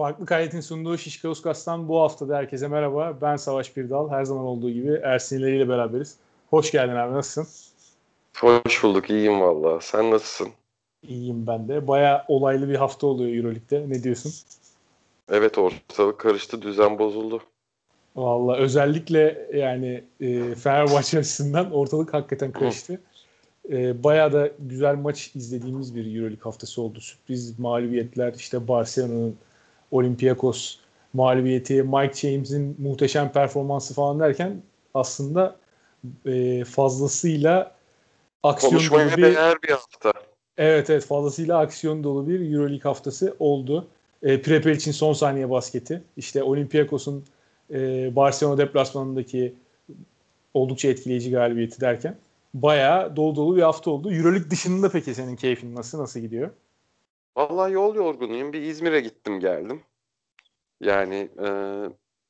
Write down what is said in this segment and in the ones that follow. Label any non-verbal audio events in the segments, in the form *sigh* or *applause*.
Farklı Kayet'in sunduğu Şişka Uskas'tan bu hafta da herkese merhaba. Ben Savaş Birdal. Her zaman olduğu gibi Ersin ile beraberiz. Hoş geldin abi. Nasılsın? Hoş bulduk. İyiyim valla. Sen nasılsın? İyiyim ben de. Baya olaylı bir hafta oluyor Euroleague'de. Ne diyorsun? Evet ortalık karıştı. Düzen bozuldu. Valla özellikle yani e, Fenerbahçe *laughs* açısından ortalık hakikaten karıştı. E, Baya da güzel maç izlediğimiz bir Euroleague haftası oldu. Sürpriz mağlubiyetler işte Barcelona'nın Olympiakos mağlubiyeti, Mike James'in muhteşem performansı falan derken aslında e, fazlasıyla aksiyon Konuşmaya dolu bir, değer bir hafta. Evet evet fazlasıyla aksiyon dolu bir Euroleague haftası oldu. E, Prepel için son saniye basketi. İşte Olympiakos'un e, Barcelona deplasmanındaki oldukça etkileyici galibiyeti derken bayağı dolu dolu bir hafta oldu. Euroleague dışında peki senin keyfin nasıl? Nasıl gidiyor? Vallahi yol yorgunuyum. Bir İzmir'e gittim geldim. Yani e,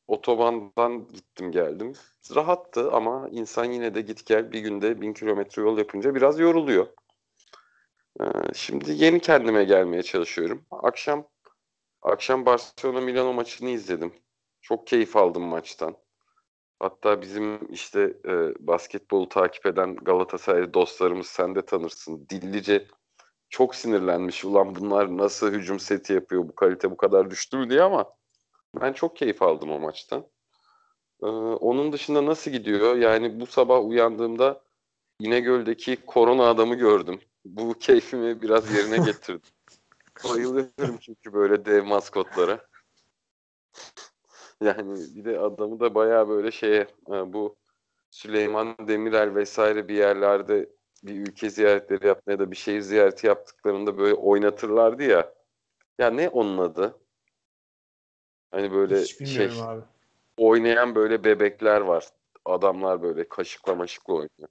otobandan gittim geldim. Rahattı ama insan yine de git gel bir günde bin kilometre yol yapınca biraz yoruluyor. E, şimdi yeni kendime gelmeye çalışıyorum. Akşam akşam Barcelona Milano maçını izledim. Çok keyif aldım maçtan. Hatta bizim işte e, basketbolu takip eden Galatasaray dostlarımız sen de tanırsın. Dillice çok sinirlenmiş. Ulan bunlar nasıl hücum seti yapıyor? Bu kalite bu kadar düştü mü diye ama ben çok keyif aldım o maçtan. Ee, onun dışında nasıl gidiyor? Yani bu sabah uyandığımda İnegöl'deki korona adamı gördüm. Bu keyfimi biraz yerine *laughs* getirdim. Bayılıyorum çünkü böyle dev maskotlara. yani bir de adamı da bayağı böyle şeye e, bu Süleyman Demirel vesaire bir yerlerde bir ülke ziyaretleri yapmaya da bir şehir ziyareti yaptıklarında böyle oynatırlardı ya. Ya ne onun adı? Hani böyle şey abi. oynayan böyle bebekler var. Adamlar böyle kaşıkla maşıkla oynuyor.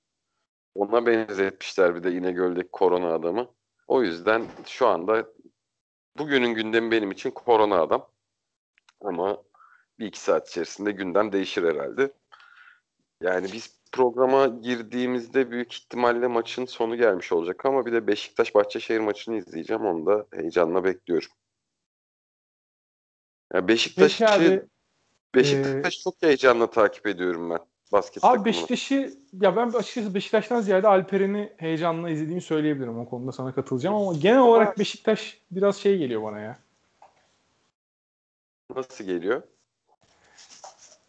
Ona benzetmişler bir de İnegöl'deki korona adamı. O yüzden şu anda bugünün gündemi benim için korona adam. Ama bir iki saat içerisinde gündem değişir herhalde. Yani biz programa girdiğimizde büyük ihtimalle maçın sonu gelmiş olacak ama bir de Beşiktaş Bahçeşehir maçını izleyeceğim. Onu da heyecanla bekliyorum. Yani Beşiktaş'ı Beşiktaş ee, çok heyecanla takip ediyorum ben basket Abi Beşiktaş'ı ya ben açıkçası Beşiktaş'tan ziyade Alperen'i heyecanla izlediğimi söyleyebilirim. O konuda sana katılacağım ama genel olarak Beşiktaş biraz şey geliyor bana ya. Nasıl geliyor?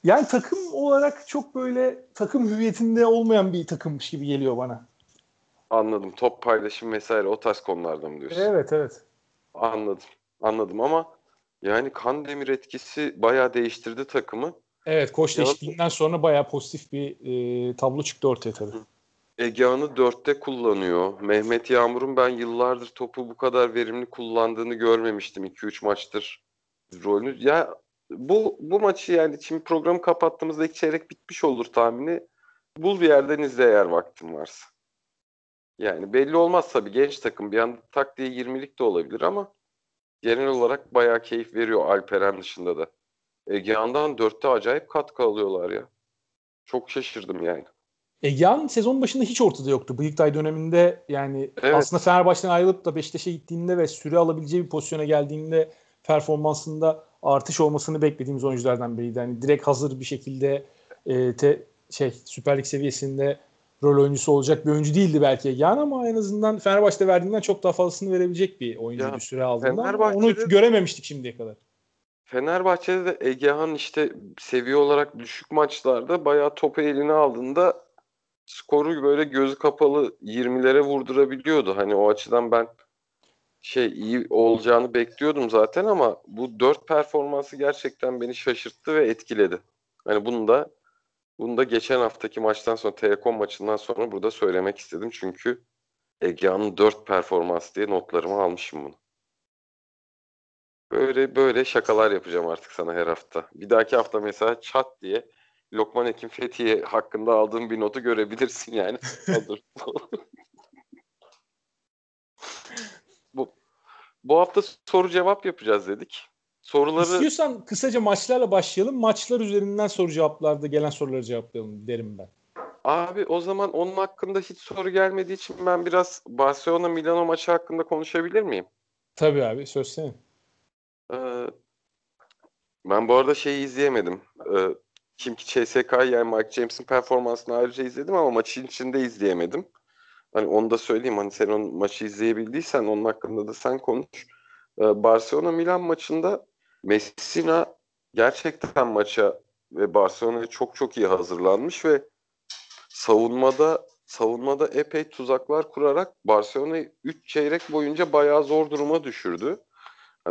Yani takım olarak çok böyle takım hüviyetinde olmayan bir takımmış gibi geliyor bana. Anladım. Top paylaşım vesaire o tarz konularda mı diyorsun? Evet evet. Anladım. Anladım ama yani kan demir etkisi bayağı değiştirdi takımı. Evet koç değişikliğinden sonra bayağı pozitif bir e, tablo çıktı ortaya tabii. Egehan'ı dörtte kullanıyor. Mehmet Yağmur'un ben yıllardır topu bu kadar verimli kullandığını görmemiştim 2-3 maçtır rolünü. Ya bu bu maçı yani şimdi programı kapattığımızda ilk çeyrek bitmiş olur tahmini. Bul bir yerden izle eğer vaktin varsa. Yani belli olmaz tabii genç takım bir anda tak diye 20'lik de olabilir ama genel olarak bayağı keyif veriyor Alperen dışında da. Egehan'dan dörtte acayip katkı alıyorlar ya. Çok şaşırdım yani. Egehan sezon başında hiç ortada yoktu. Bıyıktay döneminde yani evet. aslında Fenerbahçe'den ayrılıp da Beşiktaş'a gittiğinde ve süre alabileceği bir pozisyona geldiğinde performansında artış olmasını beklediğimiz oyunculardan biriydi. Yani direkt hazır bir şekilde e, te, şey Süper Lig seviyesinde rol oyuncusu olacak bir oyuncu değildi belki Egehan ama en azından Fenerbahçe'de verdiğinden çok daha fazlasını verebilecek bir oyuncu bir süre aldığında onu görememiştik şimdiye kadar. Fenerbahçe'de de Egehan işte seviye olarak düşük maçlarda bayağı topu eline aldığında skoru böyle gözü kapalı 20'lere vurdurabiliyordu. Hani o açıdan ben şey iyi olacağını bekliyordum zaten ama bu dört performansı gerçekten beni şaşırttı ve etkiledi. Hani bunu da bunu da geçen haftaki maçtan sonra Telekom maçından sonra burada söylemek istedim. Çünkü Egea'nın dört performans diye notlarımı almışım bunu. Böyle böyle şakalar yapacağım artık sana her hafta. Bir dahaki hafta mesela çat diye Lokman Ekim Fethiye hakkında aldığım bir notu görebilirsin yani. *laughs* Olur. bu, bu hafta soru cevap yapacağız dedik. Soruları... İstiyorsan kısaca maçlarla başlayalım. Maçlar üzerinden soru cevaplarda gelen soruları cevaplayalım derim ben. Abi o zaman onun hakkında hiç soru gelmediği için ben biraz Barcelona Milano maçı hakkında konuşabilir miyim? Tabii abi söz senin. Ee, Ben bu arada şeyi izleyemedim. Ee, kim ki CSK yani Mike James'in performansını ayrıca izledim ama maçın içinde izleyemedim. Hani onu da söyleyeyim hani sen onun maçı izleyebildiysen onun hakkında da sen konuş. Ee, Barcelona Milan maçında Messina gerçekten maça ve Barcelona'ya çok çok iyi hazırlanmış ve savunmada savunmada epey tuzaklar kurarak Barcelona'yı 3 çeyrek boyunca bayağı zor duruma düşürdü.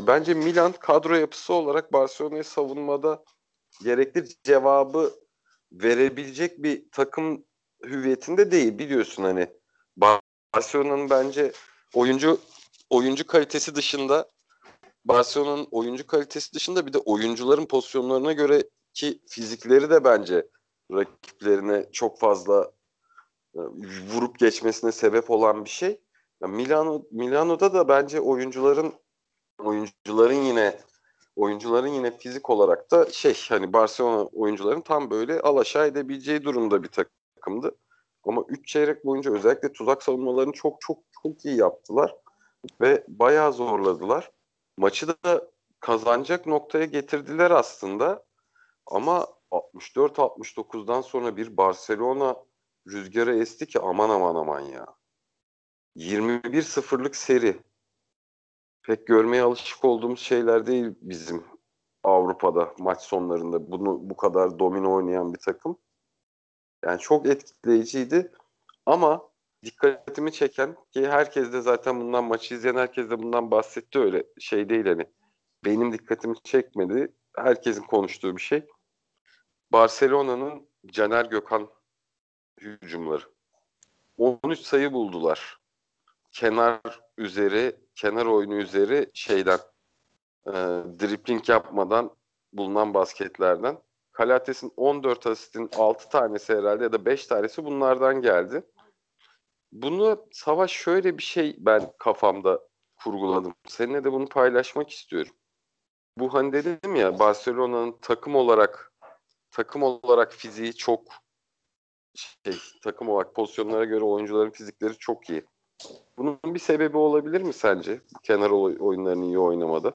Bence Milan kadro yapısı olarak Barcelona'yı savunmada gerekli cevabı verebilecek bir takım hüviyetinde değil biliyorsun hani Barcelona'nın bence oyuncu oyuncu kalitesi dışında Barcelona'nın oyuncu kalitesi dışında bir de oyuncuların pozisyonlarına göre ki fizikleri de bence rakiplerine çok fazla e, vurup geçmesine sebep olan bir şey. Milano Milano'da da bence oyuncuların oyuncuların yine oyuncuların yine fizik olarak da şey hani Barcelona oyuncuların tam böyle alaşağı edebileceği durumda bir takımdı. Ama 3 çeyrek boyunca özellikle tuzak savunmalarını çok çok çok iyi yaptılar ve bayağı zorladılar. Maçı da kazanacak noktaya getirdiler aslında. Ama 64-69'dan sonra bir Barcelona rüzgara esti ki aman aman aman ya. 21-0'lık seri. Pek görmeye alışık olduğumuz şeyler değil bizim Avrupa'da maç sonlarında bunu bu kadar domino oynayan bir takım. Yani çok etkileyiciydi ama dikkatimi çeken ki herkes de zaten bundan maçı izleyen herkes de bundan bahsetti öyle şey değil hani benim dikkatimi çekmedi. Herkesin konuştuğu bir şey. Barcelona'nın Caner Gökhan hücumları. 13 sayı buldular. Kenar üzeri, kenar oyunu üzeri şeyden e, dripling yapmadan bulunan basketlerden. Kalates'in 14 asistin 6 tanesi herhalde ya da 5 tanesi bunlardan geldi. Bunu Savaş şöyle bir şey ben kafamda kurguladım. Seninle de bunu paylaşmak istiyorum. Bu hani dedim ya Barcelona'nın takım olarak takım olarak fiziği çok şey, takım olarak pozisyonlara göre oyuncuların fizikleri çok iyi. Bunun bir sebebi olabilir mi sence? Kenar oyunlarını iyi oynamada.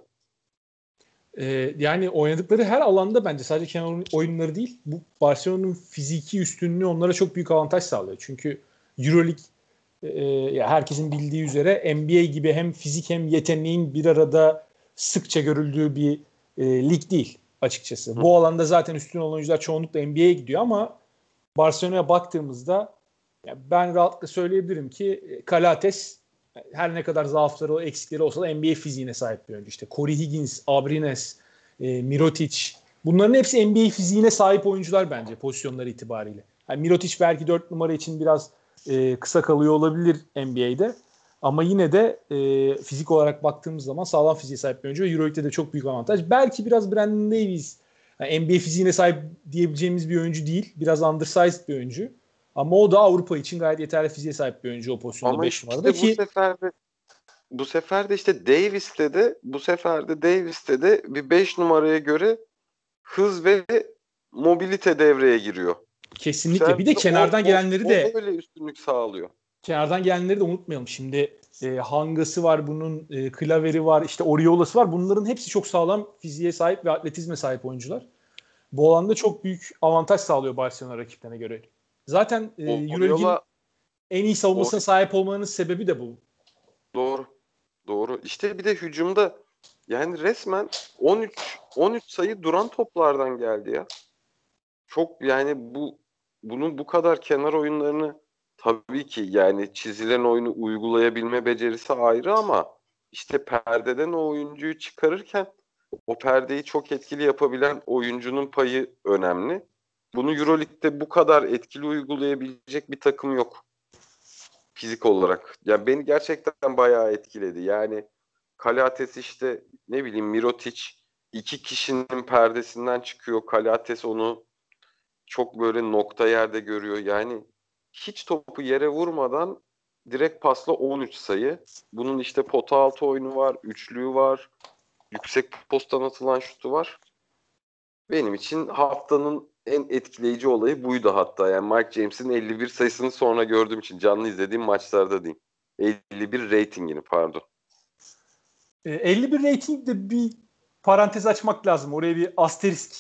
Ee, yani oynadıkları her alanda bence sadece kenar oyunları değil. Bu Barcelona'nın fiziki üstünlüğü onlara çok büyük avantaj sağlıyor. Çünkü EuroLeague e, ya herkesin bildiği üzere NBA gibi hem fizik hem yeteneğin bir arada sıkça görüldüğü bir e, lig değil açıkçası. Hı. Bu alanda zaten üstün olan oyuncular çoğunlukla NBA'ye gidiyor ama Barcelona'ya baktığımızda yani ben rahatlıkla söyleyebilirim ki Kalates her ne kadar zaafları, eksikleri olsa da NBA fiziğine sahip bir oyuncu. İşte Corey Higgins, Abrines, e, Mirotic bunların hepsi NBA fiziğine sahip oyuncular bence pozisyonları itibariyle. Yani Mirotic belki 4 numara için biraz e, kısa kalıyor olabilir NBA'de. Ama yine de e, fizik olarak baktığımız zaman sağlam fiziğe sahip bir oyuncu ve Euroleague'de de çok büyük avantaj. Belki biraz Brandon Davies yani NBA fiziğine sahip diyebileceğimiz bir oyuncu değil. Biraz undersized bir oyuncu. Ama o da Avrupa için gayet yeterli fiziğe sahip bir oyuncu o pozisyonda 5 işte numarada ki. Bu sefer de bu sefer de işte Davis'te de bu sefer de Davis'te de bir 5 numaraya göre hız ve mobilite devreye giriyor. Kesinlikle. Sen bir de kenardan o, gelenleri de o öyle üstünlük sağlıyor. Kenardan gelenleri de unutmayalım. Şimdi e, Hangası var bunun, e, Klaveri var, işte Oriola'sı var. Bunların hepsi çok sağlam fiziğe sahip ve atletizme sahip oyuncular. Bu alanda çok büyük avantaj sağlıyor Barcelona rakiplerine göre. Zaten e, Euroleague'in en iyi savunmasına o... sahip olmanın sebebi de bu. Doğru. Doğru. İşte bir de hücumda yani resmen 13 13 sayı duran toplardan geldi ya. Çok yani bu bunun bu kadar kenar oyunlarını tabii ki yani çizilen oyunu uygulayabilme becerisi ayrı ama işte perdeden o oyuncuyu çıkarırken o perdeyi çok etkili yapabilen oyuncunun payı önemli. Bunu Euroleague'de bu kadar etkili uygulayabilecek bir takım yok. Fizik olarak. Yani beni gerçekten bayağı etkiledi. Yani Kalates işte ne bileyim Mirotic iki kişinin perdesinden çıkıyor. Kalates onu çok böyle nokta yerde görüyor. Yani hiç topu yere vurmadan direkt pasla 13 sayı. Bunun işte pota altı oyunu var, üçlüğü var, yüksek postan atılan şutu var. Benim için haftanın en etkileyici olayı buydu hatta. Yani Mike James'in 51 sayısını sonra gördüğüm için canlı izlediğim maçlarda diyeyim. 51 ratingini pardon. 51 e, rating de bir parantez açmak lazım. Oraya bir asterisk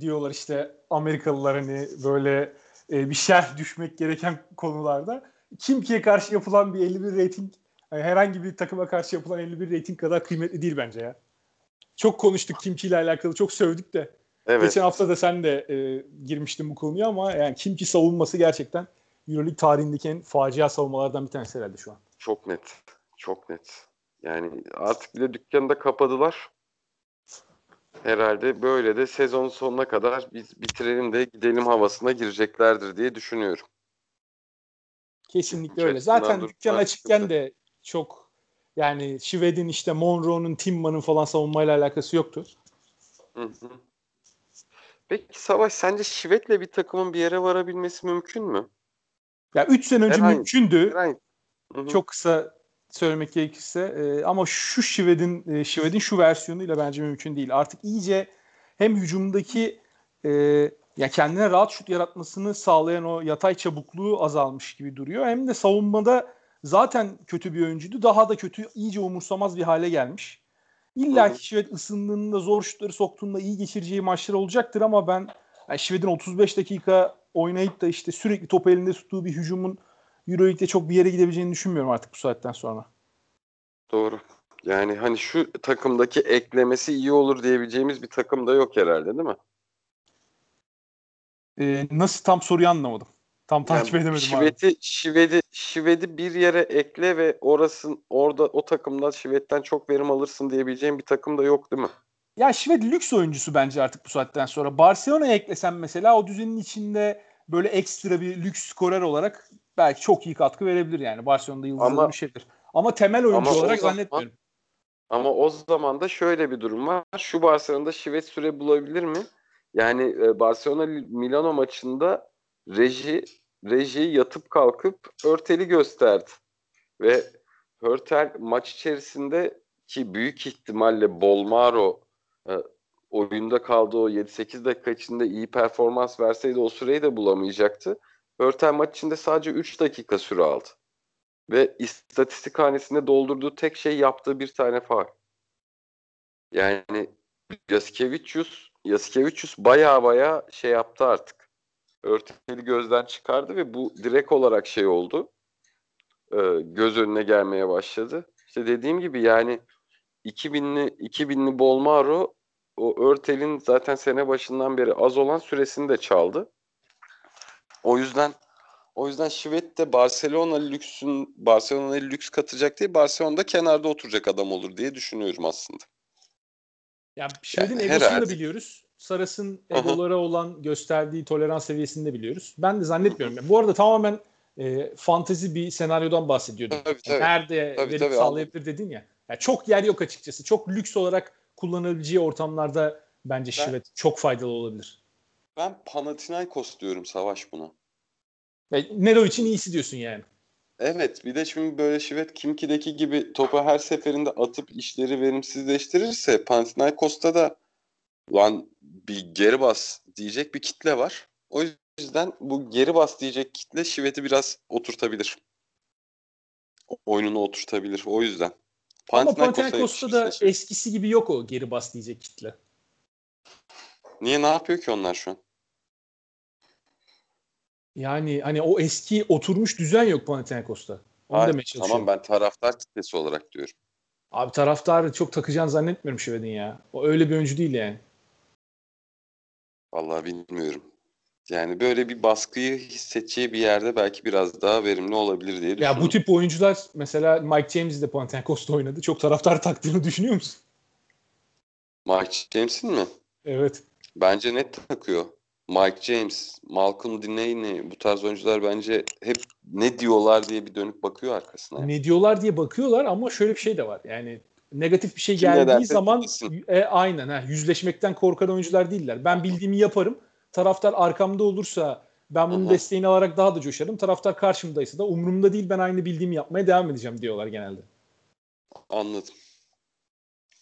diyorlar işte Amerikalılar hani böyle e, bir şerh düşmek gereken konularda. Kimki'ye karşı yapılan bir 51 rating yani herhangi bir takıma karşı yapılan 51 rating kadar kıymetli değil bence ya. Çok konuştuk Kimki ile alakalı. Çok sövdük de. Evet. Geçen hafta da sen de e, girmiştin bu konuya ama yani Kimki savunması gerçekten EuroLeague tarihindeki en facia savunmalardan bir tanesi herhalde şu an. Çok net. Çok net. Yani artık bir de dükkanı da kapadılar. Herhalde böyle de sezon sonuna kadar biz bitirelim de gidelim havasına gireceklerdir diye düşünüyorum. Kesinlikle öyle. Zaten dükkan açıkken de çok yani Şved'in işte Monroe'nun, Timman'ın falan savunmayla alakası yoktu. Hı hı. Peki Savaş sence Şved'le bir takımın bir yere varabilmesi mümkün mü? Ya 3 sene önce herhangi, mümkündü. Herhangi. Çok kısa söylemek gerekirse e, ama şu Şved'in e, Şved'in şu versiyonuyla bence mümkün değil. Artık iyice hem hücumdaki e, ya kendine rahat şut yaratmasını sağlayan o yatay çabukluğu azalmış gibi duruyor. Hem de savunmada zaten kötü bir oyuncuydu. Daha da kötü, iyice umursamaz bir hale gelmiş. İlla ki Şved ısındığında zor şutları soktuğunda iyi geçireceği maçlar olacaktır ama ben yani Şved'in 35 dakika oynayıp da işte sürekli top elinde tuttuğu bir hücumun Euroleague'de çok bir yere gidebileceğini düşünmüyorum artık bu saatten sonra. Doğru. Yani hani şu takımdaki eklemesi iyi olur diyebileceğimiz bir takım da yok herhalde değil mi? Ee, nasıl tam soruyu anlamadım. Tam takip yani edemedim Şiveti, abi. Şivedi, Şivedi bir yere ekle ve orasın orada o takımda Şivet'ten çok verim alırsın diyebileceğim bir takım da yok değil mi? Ya Şived lüks oyuncusu bence artık bu saatten sonra. Barcelona'ya eklesen mesela o düzenin içinde böyle ekstra bir lüks skorer olarak belki çok iyi katkı verebilir yani. Barcelona'da yıldızlı bir şeydir. Ama temel oyuncu ama olarak zaman, zannetmiyorum. Ama o zaman da şöyle bir durum var. Şu Barcelona'da Şivet süre bulabilir mi? Yani e, Barcelona Milano maçında reji rejiyi yatıp kalkıp Örtel'i gösterdi. Ve Hörtel maç içerisinde ki büyük ihtimalle Bolmaro e, oyunda kaldığı o 7-8 dakika içinde iyi performans verseydi o süreyi de bulamayacaktı. Hörtel maç içinde sadece 3 dakika süre aldı. Ve istatistik hanesinde doldurduğu tek şey yaptığı bir tane faal. Yani Yasikevicius, Yasikevicius baya baya şey yaptı artık. Örteli gözden çıkardı ve bu direkt olarak şey oldu. Ee, göz önüne gelmeye başladı. İşte dediğim gibi yani 2000'li 2000'li Bolmaro o Örtel'in zaten sene başından beri az olan süresini de çaldı. O yüzden o yüzden Şivet de Barcelona lüksün Barcelona'ya lüks katacak değil, Barcelona'da kenarda oturacak adam olur diye düşünüyorum aslında. Ya Şivet'in yani, egosunu da biliyoruz. Saras'ın egolara olan gösterdiği tolerans seviyesini de biliyoruz. Ben de zannetmiyorum. Yani bu arada tamamen e, fantezi bir senaryodan bahsediyordum. Tabii, tabii. Nerede tabii, verip tabii, sağlayabilir anladım. dedin ya. Yani çok yer yok açıkçası. Çok lüks olarak kullanabileceği ortamlarda bence ben, Şivet çok faydalı olabilir. Ben Panathinaikos diyorum Savaş buna. Yani Nero için iyisi diyorsun yani. Evet bir de şimdi böyle Şivet Kimki'deki gibi topu her seferinde atıp işleri verimsizleştirirse Panathinaikos'ta da lan bir geri bas diyecek bir kitle var. O yüzden bu geri bas diyecek kitle Şivet'i biraz oturtabilir. Oyununu oturtabilir o yüzden. Ama Panathinaikos'ta da eskisi gibi yok o geri bas diyecek kitle. Niye ne yapıyor ki onlar şu an? Yani hani o eski oturmuş düzen yok Panathinaikos'ta. Onu Hayır, demeye Tamam ben taraftar kitlesi olarak diyorum. Abi taraftarı çok takacağını zannetmiyorum Şived'in ya. O öyle bir oyuncu değil yani. Vallahi bilmiyorum. Yani böyle bir baskıyı hissedeceği bir yerde belki biraz daha verimli olabilir diye düşünüyorum. Ya bu tip oyuncular mesela Mike James de Panathinaikos'ta oynadı. Çok taraftar *laughs* taktığını düşünüyor musun? Mike James'in mi? Evet. Bence net takıyor. Mike James, Malcolm Delaney bu tarz oyuncular bence hep ne diyorlar diye bir dönüp bakıyor arkasına. Ne diyorlar diye bakıyorlar ama şöyle bir şey de var. Yani negatif bir şey Kim geldiği zaman e, aynen ha, yüzleşmekten korkan oyuncular değiller. Ben bildiğimi yaparım. Taraftar arkamda olursa ben bunun Hı-hı. desteğini alarak daha da coşarım. Taraftar karşımdaysa da umurumda değil ben aynı bildiğimi yapmaya devam edeceğim diyorlar genelde. Anladım.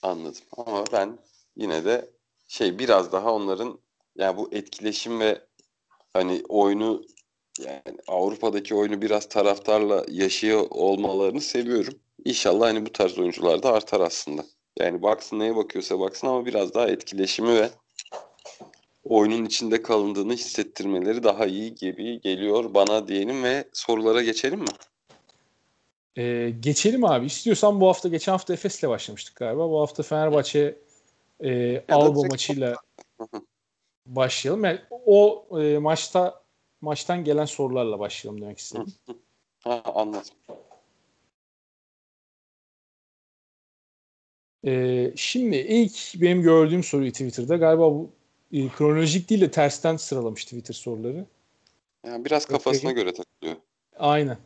Anladım. Ama ben yine de şey biraz daha onların yani bu etkileşim ve hani oyunu yani Avrupa'daki oyunu biraz taraftarla yaşıyor olmalarını seviyorum. İnşallah hani bu tarz oyuncular da artar aslında. Yani baksın neye bakıyorsa baksın ama biraz daha etkileşimi ve oyunun içinde kalındığını hissettirmeleri daha iyi gibi geliyor bana diyelim ve sorulara geçelim mi? Ee, geçelim abi. İstiyorsan bu hafta geçen hafta Efes'le başlamıştık galiba. Bu hafta Fenerbahçe e, Alba maçıyla *laughs* başlayalım. Yani o e, maçta maçtan gelen sorularla başlayalım demek istedim. *laughs* ha, anladım. Ee, şimdi ilk benim gördüğüm soruyu Twitter'da galiba bu e, kronolojik değil de tersten sıralamış Twitter soruları. Yani biraz kafasına Peki. göre takılıyor. Aynen.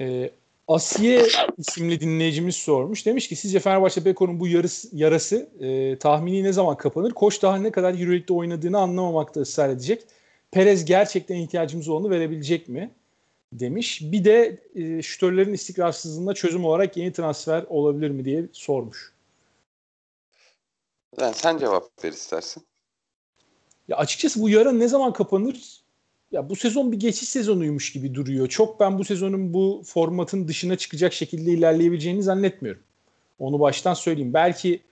Ee, Asiye isimli dinleyicimiz sormuş. Demiş ki sizce Fenerbahçe Beko'nun bu yarısı, yarası e, tahmini ne zaman kapanır? Koç daha ne kadar Euroleague'de oynadığını anlamamakta ısrar edecek. Perez gerçekten ihtiyacımız olanı verebilecek mi? Demiş. Bir de e, şütörlerin istikrarsızlığına çözüm olarak yeni transfer olabilir mi diye sormuş. Yani sen cevap ver istersin. Ya açıkçası bu yara ne zaman kapanır? Ya bu sezon bir geçiş sezonuymuş gibi duruyor. Çok ben bu sezonun bu formatın dışına çıkacak şekilde ilerleyebileceğini zannetmiyorum. Onu baştan söyleyeyim. Belki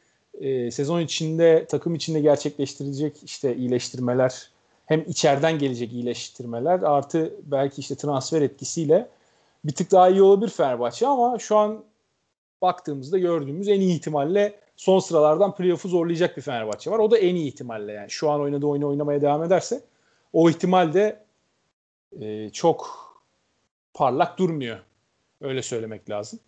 e, sezon içinde takım içinde gerçekleştirilecek işte iyileştirmeler hem içeriden gelecek iyileştirmeler artı belki işte transfer etkisiyle bir tık daha iyi olabilir Fenerbahçe ama şu an baktığımızda gördüğümüz en iyi ihtimalle son sıralardan playoff'u zorlayacak bir Fenerbahçe var. O da en iyi ihtimalle yani. Şu an oynadığı oyunu oynamaya devam ederse o ihtimal de e, çok parlak durmuyor. Öyle söylemek lazım.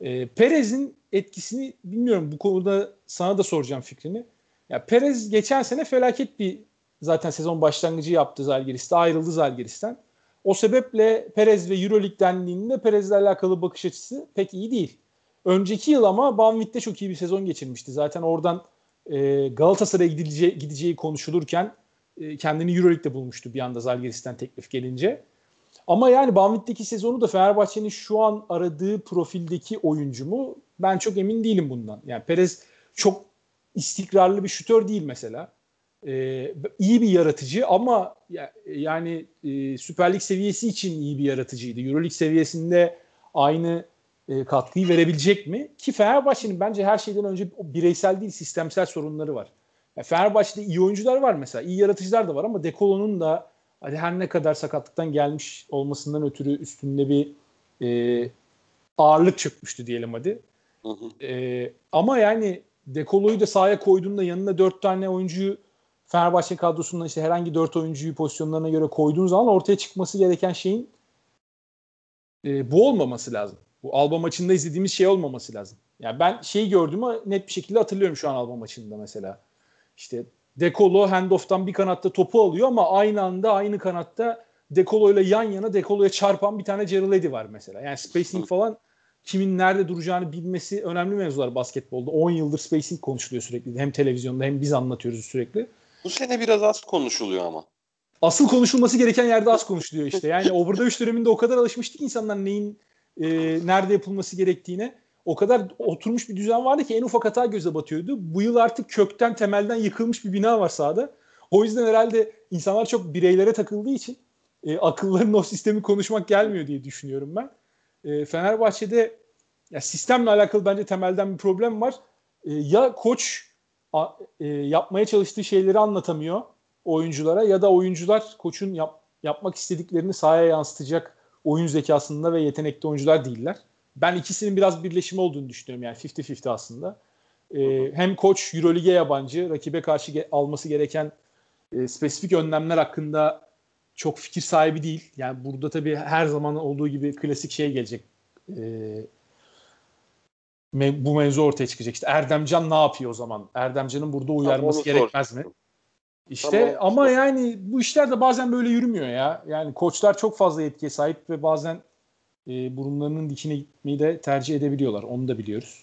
E, Perez'in etkisini bilmiyorum. Bu konuda sana da soracağım fikrini. Ya Perez geçen sene felaket bir zaten sezon başlangıcı yaptı Zalgiris'te. Ayrıldı Zalgiris'ten. O sebeple Perez ve Euroleague dendiğinde Perez'le alakalı bakış açısı pek iyi değil. Önceki yıl ama Banvit'te çok iyi bir sezon geçirmişti. Zaten oradan e, Galatasaray'a gidileceği, gideceği konuşulurken e, kendini Euroleague'de bulmuştu bir anda Zalgiris'ten teklif gelince. Ama yani Banvit'teki sezonu da Fenerbahçe'nin şu an aradığı profildeki oyuncu mu? Ben çok emin değilim bundan. Yani Perez çok istikrarlı bir şütör değil mesela. Ee, iyi bir yaratıcı ama yani e, Süper Lig seviyesi için iyi bir yaratıcıydı. Euroleague seviyesinde aynı e, katkıyı verebilecek mi? Ki Fenerbahçe'nin bence her şeyden önce bireysel değil sistemsel sorunları var. Yani Fenerbahçe'de iyi oyuncular var mesela. iyi yaratıcılar da var ama Dekolo'nun da hadi her ne kadar sakatlıktan gelmiş olmasından ötürü üstünde bir e, ağırlık çökmüştü diyelim hadi. Hı hı. E, ama yani Dekolo'yu da sahaya koyduğunda yanına dört tane oyuncuyu Fenerbahçe kadrosundan işte herhangi dört oyuncuyu pozisyonlarına göre koyduğun zaman ortaya çıkması gereken şeyin e, bu olmaması lazım. Bu Alba maçında izlediğimiz şey olmaması lazım. Yani ben şeyi gördüğümü net bir şekilde hatırlıyorum şu an Alba maçında mesela. İşte Dekolo handoff'tan bir kanatta topu alıyor ama aynı anda aynı kanatta Dekolo ile yan yana Dekolo'ya çarpan bir tane Gerald Eddy var mesela. Yani spacing falan kimin nerede duracağını bilmesi önemli mevzular basketbolda. 10 yıldır spacing konuşuluyor sürekli. Hem televizyonda hem biz anlatıyoruz sürekli. Bu sene biraz az konuşuluyor ama. Asıl konuşulması gereken yerde az konuşuluyor işte. Yani *laughs* Overdose döneminde o kadar alışmıştık insanlar neyin e, nerede yapılması gerektiğine o kadar oturmuş bir düzen vardı ki en ufak hata göze batıyordu. Bu yıl artık kökten temelden yıkılmış bir bina var sahada. O yüzden herhalde insanlar çok bireylere takıldığı için e, akıllarının o sistemi konuşmak gelmiyor diye düşünüyorum ben. E, Fenerbahçe'de ya sistemle alakalı bence temelden bir problem var. E, ya koç a, e, yapmaya çalıştığı şeyleri anlatamıyor oyunculara ya da oyuncular koçun yap, yapmak istediklerini sahaya yansıtacak oyun zekasında ve yetenekli oyuncular değiller. Ben ikisinin biraz birleşimi olduğunu düşünüyorum yani 50-50 aslında. Ee, hem koç Eurolig'e yabancı, rakibe karşı ge- alması gereken e, spesifik önlemler hakkında çok fikir sahibi değil. Yani burada tabii her zaman olduğu gibi klasik şey gelecek. Ee, me- bu mevzu ortaya çıkacak. İşte Erdemcan ne yapıyor o zaman? Erdemcan'ın burada uyarması gerekmez mi? İşte tamam. ama yani bu işler de bazen böyle yürümüyor ya. Yani koçlar çok fazla yetkiye sahip ve bazen e, burunlarının dikine gitmeyi de tercih edebiliyorlar. Onu da biliyoruz.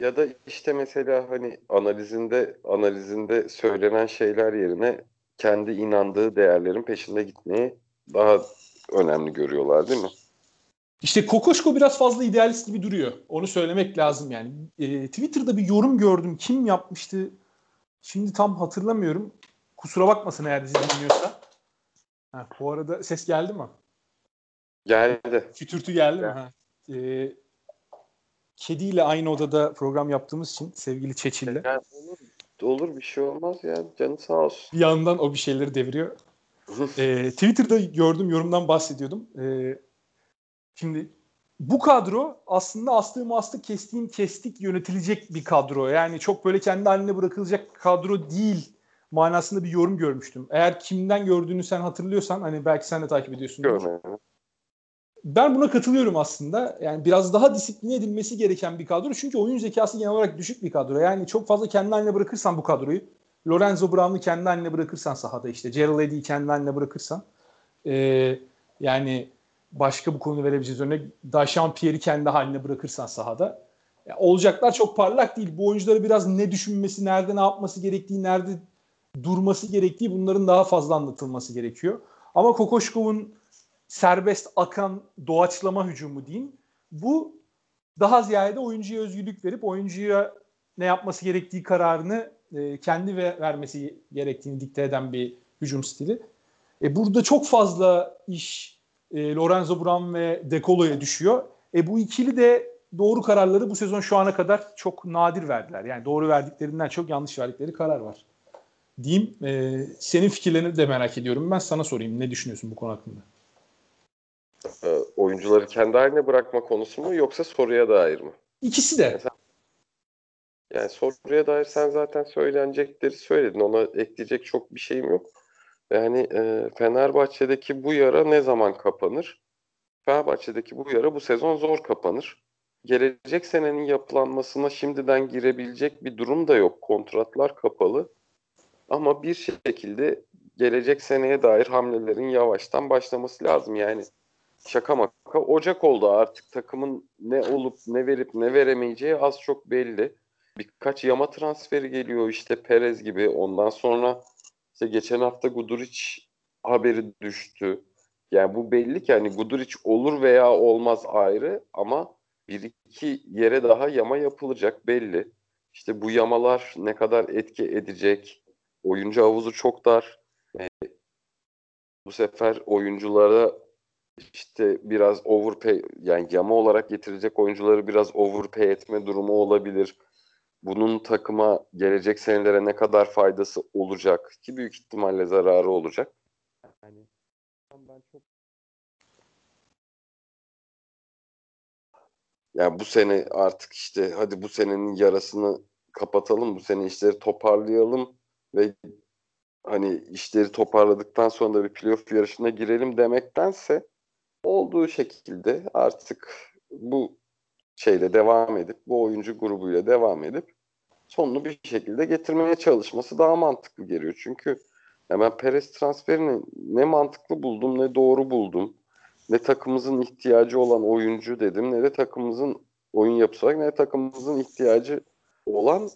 Ya da işte mesela hani analizinde analizinde söylenen şeyler yerine kendi inandığı değerlerin peşinde gitmeyi daha önemli görüyorlar değil mi? İşte Kokoşko biraz fazla idealist gibi duruyor. Onu söylemek lazım yani. E, Twitter'da bir yorum gördüm. Kim yapmıştı? Şimdi tam hatırlamıyorum. Kusura bakmasın eğer bizi dinliyorsa. Ha, bu arada ses geldi mi? Geldi. Kütürtü geldi mi? Ha. Ee, kediyle aynı odada program yaptığımız için sevgili Çeçil'le. Yani olur, olur bir şey olmaz ya. Canı sağ olsun. Bir yandan o bir şeyleri deviriyor. *laughs* e, Twitter'da gördüm yorumdan bahsediyordum. E, şimdi bu kadro aslında astığım astık kestiğim kestik yönetilecek bir kadro. Yani çok böyle kendi haline bırakılacak kadro değil manasında bir yorum görmüştüm. Eğer kimden gördüğünü sen hatırlıyorsan hani belki sen de takip ediyorsun. Görmedim. Ben buna katılıyorum aslında. Yani biraz daha disipline edilmesi gereken bir kadro. Çünkü oyun zekası genel olarak düşük bir kadro. Yani çok fazla kendi haline bırakırsan bu kadroyu. Lorenzo Brown'u kendi haline bırakırsan sahada işte. Gerald Eddy'yi kendi haline bırakırsan. E, yani başka bu konuda verebileceğiz örnek. Dashan Pierre'i kendi haline bırakırsan sahada. Yani olacaklar çok parlak değil. Bu oyuncuları biraz ne düşünmesi, nerede ne yapması gerektiği, nerede durması gerektiği bunların daha fazla anlatılması gerekiyor. Ama Kokoşkov'un serbest akan doğaçlama hücumu diyeyim. Bu daha ziyade oyuncuya özgürlük verip oyuncuya ne yapması gerektiği kararını e, kendi ve vermesi gerektiğini dikte eden bir hücum stili. E, burada çok fazla iş e, Lorenzo Brown ve De Colo'ya düşüyor. E, bu ikili de doğru kararları bu sezon şu ana kadar çok nadir verdiler. Yani doğru verdiklerinden çok yanlış verdikleri karar var. Diyeyim. E, senin fikirlerini de merak ediyorum. Ben sana sorayım. Ne düşünüyorsun bu konu hakkında? E, oyuncuları kendi haline bırakma konusu mu yoksa soruya dair mi? İkisi de. Mesela, yani soruya dair sen zaten söylenecekleri söyledin. Ona ekleyecek çok bir şeyim yok. Yani e, Fenerbahçe'deki bu yara ne zaman kapanır? Fenerbahçe'deki bu yara bu sezon zor kapanır. Gelecek senenin yapılanmasına şimdiden girebilecek bir durum da yok. Kontratlar kapalı. Ama bir şekilde gelecek seneye dair hamlelerin yavaştan başlaması lazım. Yani şaka maka Ocak oldu artık takımın ne olup ne verip ne veremeyeceği az çok belli. Birkaç yama transferi geliyor işte Perez gibi. Ondan sonra işte geçen hafta Guduric haberi düştü. Yani bu belli ki hani Guduric olur veya olmaz ayrı ama bir iki yere daha yama yapılacak belli. İşte bu yamalar ne kadar etki edecek? Oyuncu havuzu çok dar. E, bu sefer oyunculara işte biraz overpay yani yama olarak getirecek oyuncuları biraz overpay etme durumu olabilir. Bunun takıma gelecek senelere ne kadar faydası olacak ki büyük ihtimalle zararı olacak. Yani ben çok yani bu sene artık işte hadi bu senenin yarasını kapatalım, bu sene işleri toparlayalım ve hani işleri toparladıktan sonra da bir playoff yarışına girelim demektense olduğu şekilde artık bu şeyle devam edip bu oyuncu grubuyla devam edip sonunu bir şekilde getirmeye çalışması daha mantıklı geliyor. Çünkü hemen Perez transferini ne mantıklı buldum ne doğru buldum. Ne takımımızın ihtiyacı olan oyuncu dedim ne de takımımızın oyun yapısı olarak ne de takımımızın ihtiyacı olan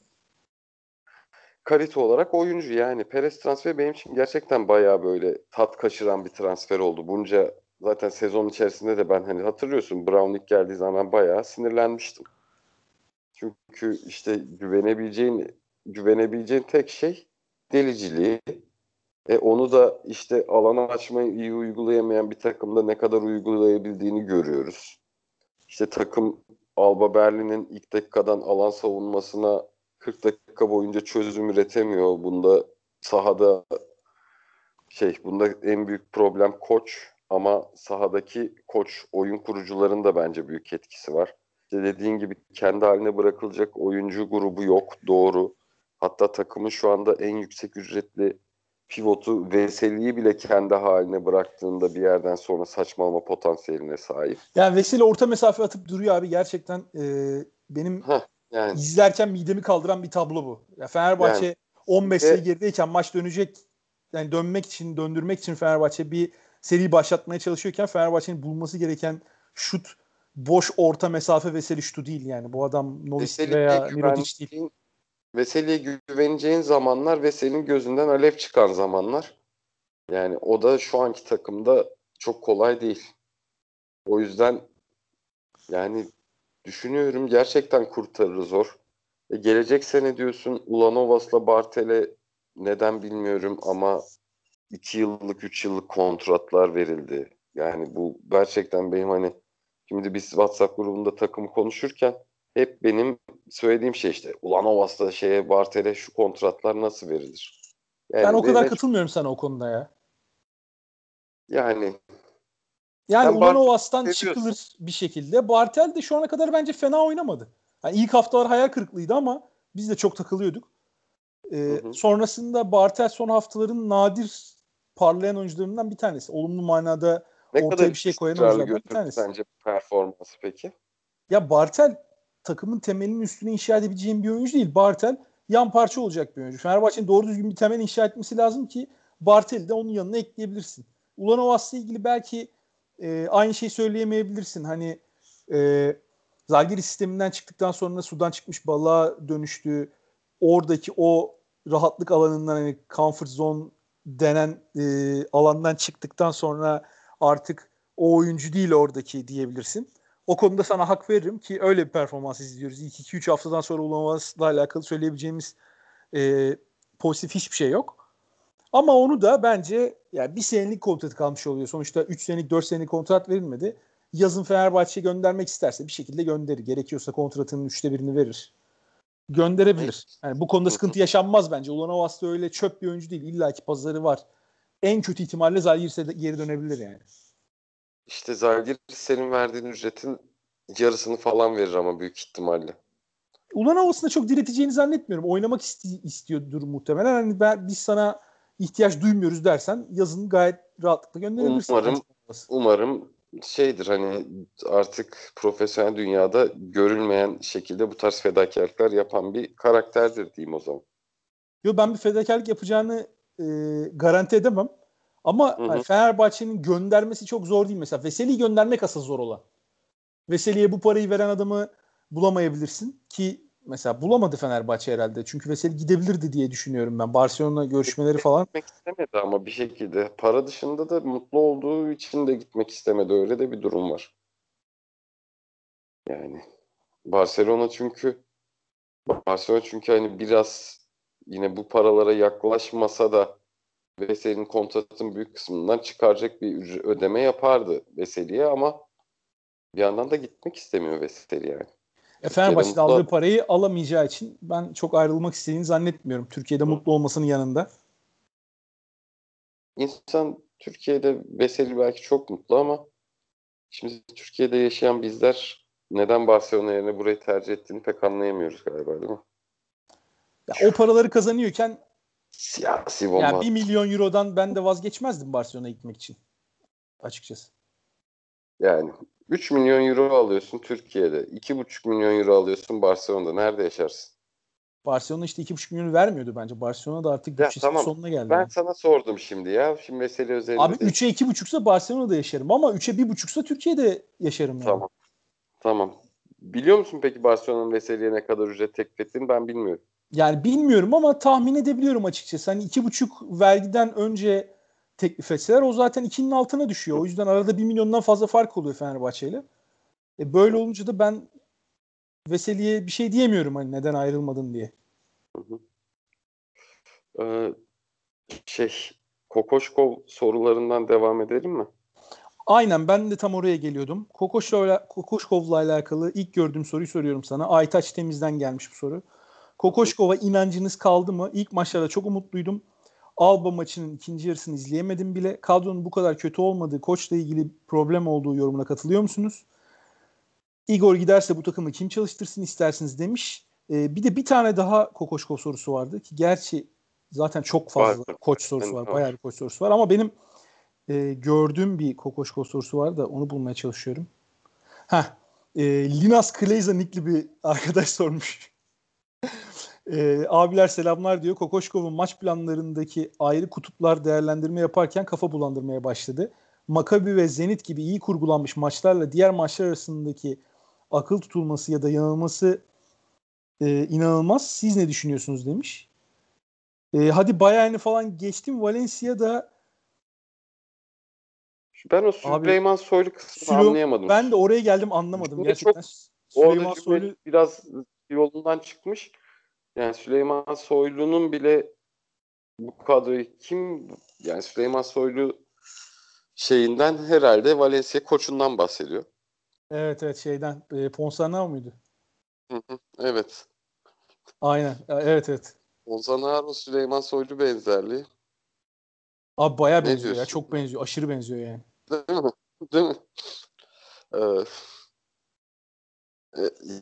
kalite olarak oyuncu. Yani Perez transferi benim için gerçekten bayağı böyle tat kaçıran bir transfer oldu. Bunca zaten sezon içerisinde de ben hani hatırlıyorsun Brown ilk geldiği zaman bayağı sinirlenmiştim. Çünkü işte güvenebileceğin güvenebileceğin tek şey deliciliği. E onu da işte alanı açmayı iyi uygulayamayan bir takımda ne kadar uygulayabildiğini görüyoruz. İşte takım Alba Berlin'in ilk dakikadan alan savunmasına 40 dakika boyunca çözüm üretemiyor. Bunda sahada şey bunda en büyük problem koç ama sahadaki koç oyun kurucuların da bence büyük etkisi var. İşte dediğin gibi kendi haline bırakılacak oyuncu grubu yok. Doğru. Hatta takımın şu anda en yüksek ücretli pivotu Veseli'yi bile kendi haline bıraktığında bir yerden sonra saçmalama potansiyeline sahip. Yani Veseli orta mesafe atıp duruyor abi. Gerçekten e, benim Heh, yani. izlerken midemi kaldıran bir tablo bu. Ya Fenerbahçe yani, 15 sayı gerideyken maç dönecek yani dönmek için, döndürmek için Fenerbahçe bir seri başlatmaya çalışıyorken Fenerbahçe'nin bulması gereken şut boş orta mesafe Veseli şutu değil yani. Bu adam Novic veya Mirodic değil. Veseli'ye güveneceğin zamanlar ve senin gözünden alev çıkan zamanlar. Yani o da şu anki takımda çok kolay değil. O yüzden yani düşünüyorum gerçekten kurtarır zor. E gelecek sene diyorsun Ulanovas'la Bartel'e neden bilmiyorum ama 2 yıllık 3 yıllık kontratlar verildi. Yani bu gerçekten benim hani şimdi biz WhatsApp grubunda takım konuşurken hep benim söylediğim şey işte. Ulan Ovas'ta şeye Bartel'e şu kontratlar nasıl verilir? Yani ben o kadar katılmıyorum sana o konuda ya. Yani yani Ulan Ovas'tan çıkılır bir şekilde. Bartel de şu ana kadar bence fena oynamadı. Yani ilk haftalar hayal kırıklığıydı ama biz de çok takılıyorduk. Ee, hı hı. Sonrasında Bartel son haftaların nadir parlayan oyuncularından bir tanesi. Olumlu manada ne ortaya bir şey koyan oyunculardan bir tanesi. Sence performansı peki? Ya Bartel takımın temelinin üstüne inşa edebileceğim bir oyuncu değil. Bartel yan parça olacak bir oyuncu. Fenerbahçe'nin doğru düzgün bir temel inşa etmesi lazım ki Bartel'i de onun yanına ekleyebilirsin. Ulanovas'la ilgili belki e, aynı şeyi söyleyemeyebilirsin. Hani e, Zalgiris sisteminden çıktıktan sonra sudan çıkmış balığa dönüştü. Oradaki o rahatlık alanından hani comfort zone denen e, alandan çıktıktan sonra artık o oyuncu değil oradaki diyebilirsin. O konuda sana hak veririm ki öyle bir performans izliyoruz. İlk 2-3 haftadan sonra Ulanovas'la alakalı söyleyebileceğimiz e, pozitif hiçbir şey yok. Ama onu da bence yani bir senelik kontrat kalmış oluyor. Sonuçta 3 senelik 4 senelik kontrat verilmedi. Yazın Fenerbahçe göndermek isterse bir şekilde gönderir. Gerekiyorsa kontratının üçte birini verir. Gönderebilir. Yani bu konuda sıkıntı yaşanmaz bence. Ulanovas da öyle çöp bir oyuncu değil. İlla ki pazarı var. En kötü ihtimalle Zalgiris'e geri dönebilir yani. İşte Zalgiris senin verdiğin ücretin yarısını falan verir ama büyük ihtimalle. Ulan havasında çok direteceğini zannetmiyorum. Oynamak isti- istiyordur muhtemelen. Hani ben, biz sana ihtiyaç duymuyoruz dersen yazın gayet rahatlıkla gönderebilirsin. Umarım, umarım şeydir hani artık profesyonel dünyada görülmeyen şekilde bu tarz fedakarlıklar yapan bir karakterdir diyeyim o zaman. Yo ben bir fedakarlık yapacağını e, garanti edemem. Ama hani Fenerbahçe'nin göndermesi çok zor değil mesela. Veseli'yi göndermek asıl zor olan. Veseli'ye bu parayı veren adamı bulamayabilirsin ki mesela bulamadı Fenerbahçe herhalde. Çünkü Veseli gidebilirdi diye düşünüyorum ben. Barcelona görüşmeleri falan. Gitmek istemedi ama bir şekilde. Para dışında da mutlu olduğu için de gitmek istemedi. Öyle de bir durum var. Yani Barcelona çünkü Barcelona çünkü hani biraz yine bu paralara yaklaşmasa da Veseli'nin kontratın büyük kısmından çıkaracak bir ödeme yapardı Veseli'ye ama bir yandan da gitmek istemiyor Veseli yani. E, Fenerbahçe'de aldığı mutlu... parayı alamayacağı için ben çok ayrılmak istediğini zannetmiyorum. Türkiye'de Hı. mutlu olmasının yanında. İnsan Türkiye'de Veseli belki çok mutlu ama şimdi Türkiye'de yaşayan bizler neden Barcelona yerine burayı tercih ettiğini pek anlayamıyoruz galiba değil mi? Ya, o paraları kazanıyorken Siyasi bomba. Yani 1 milyon eurodan ben de vazgeçmezdim Barcelona'ya gitmek için. Açıkçası. Yani 3 milyon euro alıyorsun Türkiye'de. 2,5 milyon euro alıyorsun Barcelona'da. Nerede yaşarsın? Barcelona işte 2,5 milyonu vermiyordu bence. Barcelona da artık bütçesinin tamam. sonuna geldi. Ben yani. sana sordum şimdi ya. Şimdi mesele üzerinde. Abi 3'e 2,5'sa Barcelona'da yaşarım ama 3'e 1,5'sa Türkiye'de yaşarım yani. Tamam. Tamam. Biliyor musun peki Barcelona'nın Veseli'ye ne kadar ücret teklif ettiğini ben bilmiyorum. Yani bilmiyorum ama tahmin edebiliyorum açıkçası. Hani iki buçuk vergiden önce teklif etseler o zaten ikinin altına düşüyor. O yüzden arada bir milyondan fazla fark oluyor Fenerbahçe ile. E böyle olunca da ben Veseli'ye bir şey diyemiyorum hani neden ayrılmadın diye. Hı hı. Ee, şey Kokoşkov sorularından devam edelim mi? Aynen ben de tam oraya geliyordum. Kokoşkov'la alakalı ilk gördüğüm soruyu soruyorum sana. Aytaç Temiz'den gelmiş bu soru. Kokoşkova inancınız kaldı mı? İlk maçlarda çok umutluydum. Alba maçının ikinci yarısını izleyemedim bile. Kadronun bu kadar kötü olmadığı, koçla ilgili problem olduğu yorumuna katılıyor musunuz? Igor giderse bu takımı kim çalıştırsın istersiniz demiş. Ee, bir de bir tane daha Kokoşkov sorusu vardı ki gerçi zaten çok fazla var. koç sorusu var. Bayağı bir koç sorusu var ama benim e, gördüğüm bir Kokoşkov sorusu var da onu bulmaya çalışıyorum. Heh, e, Linas Kleiza nickli bir arkadaş sormuş. E, abiler selamlar diyor. Kokoşkov'un maç planlarındaki ayrı kutuplar değerlendirme yaparken kafa bulandırmaya başladı. Makabi ve Zenit gibi iyi kurgulanmış maçlarla diğer maçlar arasındaki akıl tutulması ya da yanılması e, inanılmaz. Siz ne düşünüyorsunuz demiş. E, hadi Bayern'i falan geçtim. Valencia'da ben o Süleyman Abi, Soylu kısmını Süleyman, anlayamadım. Ben de oraya geldim anlamadım. Gerçekten çok, Süleyman Soylu biraz yolundan çıkmış. Yani Süleyman Soylu'nun bile bu kadroyu kim yani Süleyman Soylu şeyinden herhalde Valencia koçundan bahsediyor. Evet evet şeyden e, Ponsarnau muydu? evet. Aynen. Evet evet. Ozan Aro Süleyman Soylu benzerliği. Abi baya benziyor diyorsun? ya. Çok benziyor. Aşırı benziyor yani. Değil mi? Değil mi? Ee,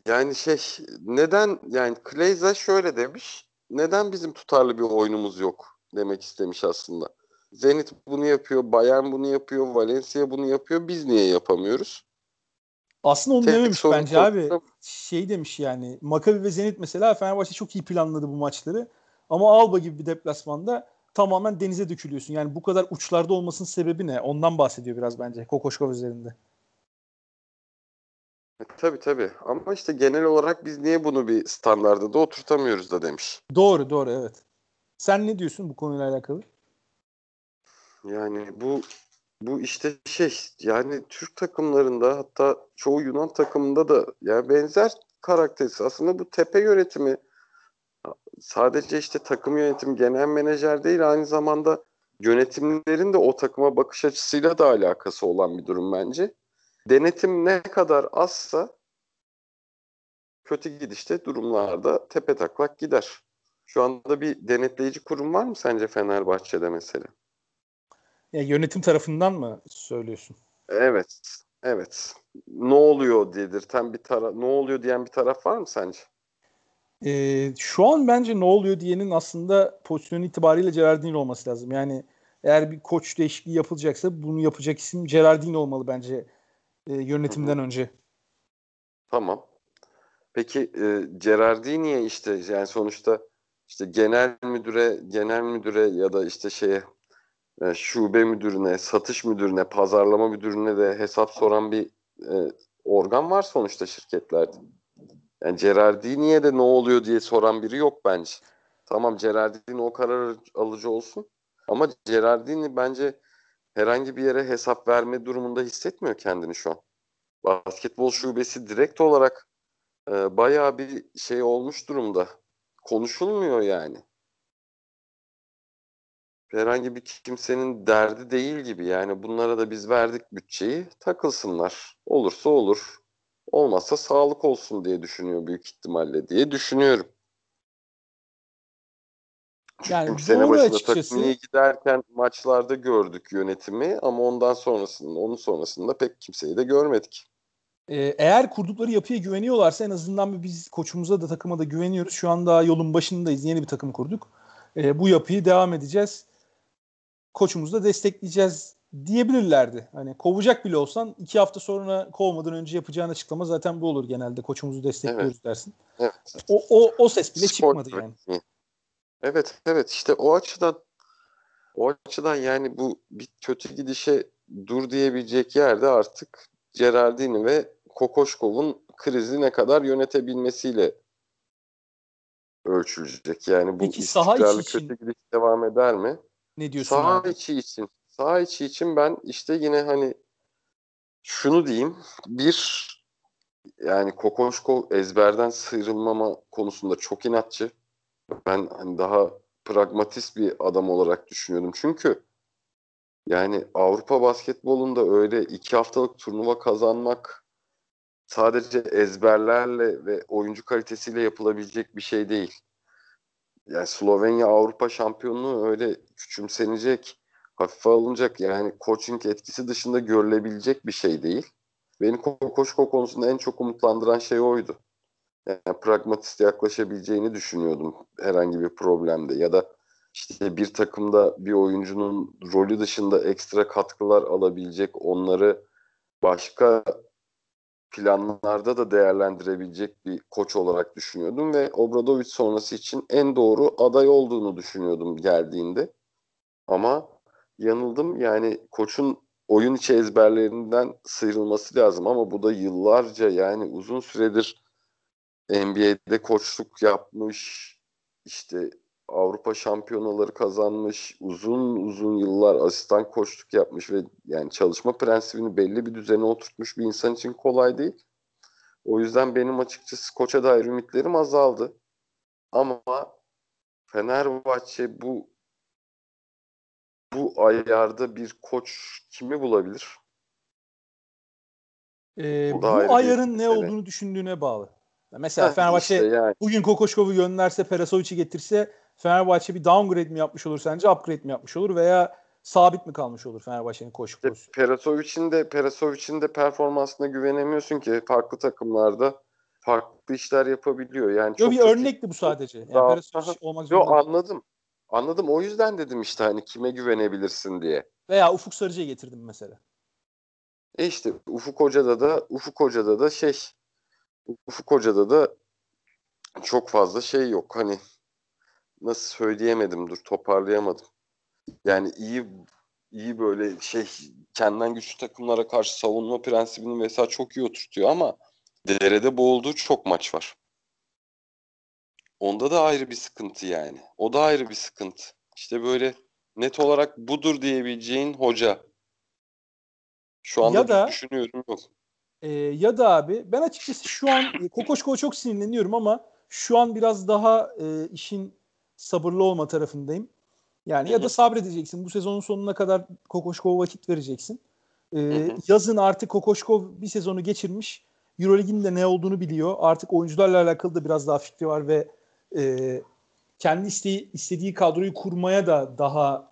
yani şey neden yani Kleyza şöyle demiş. Neden bizim tutarlı bir oyunumuz yok demek istemiş aslında. Zenit bunu yapıyor, Bayern bunu yapıyor, Valencia bunu yapıyor. Biz niye yapamıyoruz? Aslında onu Tek dememiş bence abi. Şey demiş yani. Maccabi ve Zenit mesela Fenerbahçe çok iyi planladı bu maçları. Ama Alba gibi bir deplasmanda tamamen denize dökülüyorsun. Yani bu kadar uçlarda olmasının sebebi ne? Ondan bahsediyor biraz bence Kokoşkov üzerinde. E, tabii tabii. Ama işte genel olarak biz niye bunu bir standarda da oturtamıyoruz da demiş. Doğru doğru evet. Sen ne diyorsun bu konuyla alakalı? Yani bu bu işte şey yani Türk takımlarında hatta çoğu Yunan takımında da yani benzer karakterisi. Aslında bu tepe yönetimi sadece işte takım yönetim genel menajer değil aynı zamanda yönetimlerin de o takıma bakış açısıyla da alakası olan bir durum bence. Denetim ne kadar azsa kötü gidişte durumlarda tepe taklak gider. Şu anda bir denetleyici kurum var mı sence Fenerbahçe'de mesela? Ya yönetim tarafından mı söylüyorsun? Evet. Evet. Ne oluyor dedirten bir taraf, ne oluyor diyen bir taraf var mı sence? Ee, şu an bence ne oluyor diyenin aslında pozisyonu itibariyle Gerardino olması lazım. Yani eğer bir koç değişikliği yapılacaksa bunu yapacak isim Gerardino olmalı bence e, yönetimden Hı-hı. önce. Tamam. Peki e, Gerardini'ye işte yani sonuçta işte genel müdüre, genel müdüre ya da işte şeye e, şube müdürüne, satış müdürüne, pazarlama müdürüne de hesap soran bir e, organ var sonuçta şirketlerde. Yani Gerardini'ye de ne oluyor diye soran biri yok bence. Tamam Gerardini o karar alıcı olsun. Ama Gerardini bence herhangi bir yere hesap verme durumunda hissetmiyor kendini şu an. Basketbol şubesi direkt olarak e, bayağı bir şey olmuş durumda. Konuşulmuyor yani herhangi bir kimsenin derdi değil gibi. Yani bunlara da biz verdik bütçeyi takılsınlar. Olursa olur. Olmazsa sağlık olsun diye düşünüyor büyük ihtimalle diye düşünüyorum. Çünkü yani sene başında açıkçası. takım iyi giderken maçlarda gördük yönetimi ama ondan sonrasında onun sonrasında pek kimseyi de görmedik. Ee, eğer kurdukları yapıya güveniyorlarsa en azından biz koçumuza da takıma da güveniyoruz. Şu anda yolun başındayız. Yeni bir takım kurduk. Ee, bu yapıyı devam edeceğiz koçumuzu da destekleyeceğiz diyebilirlerdi. Hani kovacak bile olsan iki hafta sonra kovmadan önce yapacağın açıklama zaten bu olur genelde. Koçumuzu destekliyoruz evet. dersin. Evet. O, o, o ses bile Spor çıkmadı yani. Evet evet işte o açıdan o açıdan yani bu bir kötü gidişe dur diyebilecek yerde artık Gerardini ve Kokoşkov'un krizi ne kadar yönetebilmesiyle ölçülecek. Yani bu Peki, istikrarlı için... kötü gidiş devam eder mi? Ne diyorsun Sağ abi? içi için. Sağ içi için ben işte yine hani şunu diyeyim. Bir yani Kokoşko ezberden sıyrılmama konusunda çok inatçı. Ben hani daha pragmatist bir adam olarak düşünüyordum. Çünkü yani Avrupa basketbolunda öyle iki haftalık turnuva kazanmak sadece ezberlerle ve oyuncu kalitesiyle yapılabilecek bir şey değil yani Slovenya Avrupa şampiyonluğu öyle küçümsenecek, hafife alınacak yani coaching etkisi dışında görülebilecek bir şey değil. Beni Kokoşko konusunda en çok umutlandıran şey oydu. Yani pragmatist yaklaşabileceğini düşünüyordum herhangi bir problemde ya da işte bir takımda bir oyuncunun rolü dışında ekstra katkılar alabilecek, onları başka planlarda da değerlendirebilecek bir koç olarak düşünüyordum ve Obradovic sonrası için en doğru aday olduğunu düşünüyordum geldiğinde. Ama yanıldım. Yani koçun oyun içi ezberlerinden sıyrılması lazım ama bu da yıllarca yani uzun süredir NBA'de koçluk yapmış işte Avrupa şampiyonaları kazanmış, uzun uzun yıllar asistan koçluk yapmış ve yani çalışma prensibini belli bir düzene oturtmuş bir insan için kolay değil. O yüzden benim açıkçası koça dair ümitlerim azaldı. Ama Fenerbahçe bu bu ayarda bir koç kimi bulabilir? Ee, bu, bu ayarın ne olduğunu düşündüğüne bağlı. Mesela ha, Fenerbahçe işte yani. bugün Kokoşkov'u gönderse Perasovic'i getirse Fenerbahçe bir downgrade mi yapmış olur sence upgrade mi yapmış olur veya sabit mi kalmış olur Fenerbahçe'nin koşu pozisyonu? Perasovic'in de Perasovic'in de performansına güvenemiyorsun ki farklı takımlarda farklı işler yapabiliyor. Yani Yo, çok bir örnekti bu sadece. Yani daha, Perasovic olmak Yo, anladım. Anladım. O yüzden dedim işte hani kime güvenebilirsin diye. Veya Ufuk Sarıcı'ya getirdim mesela. E işte Ufuk Hoca'da da Ufuk Hoca'da da şey Ufuk Hoca'da da çok fazla şey yok. Hani nasıl söyleyemedim dur toparlayamadım. Yani iyi iyi böyle şey kendinden güçlü takımlara karşı savunma prensibini mesela çok iyi oturtuyor ama derede boğulduğu çok maç var. Onda da ayrı bir sıkıntı yani. O da ayrı bir sıkıntı. İşte böyle net olarak budur diyebileceğin hoca. Şu anda ya da, düşünüyorum yok. E, ya da abi ben açıkçası şu an e, Kokoşko'ya çok sinirleniyorum ama şu an biraz daha e, işin sabırlı olma tarafındayım. Yani Hı-hı. ya da sabredeceksin. Bu sezonun sonuna kadar Kokoşkov vakit vereceksin. Ee, yazın artık Kokoşkov bir sezonu geçirmiş. Euroleague'in de ne olduğunu biliyor. Artık oyuncularla alakalı da biraz daha fikri var ve e, kendi isteği, istediği kadroyu kurmaya da daha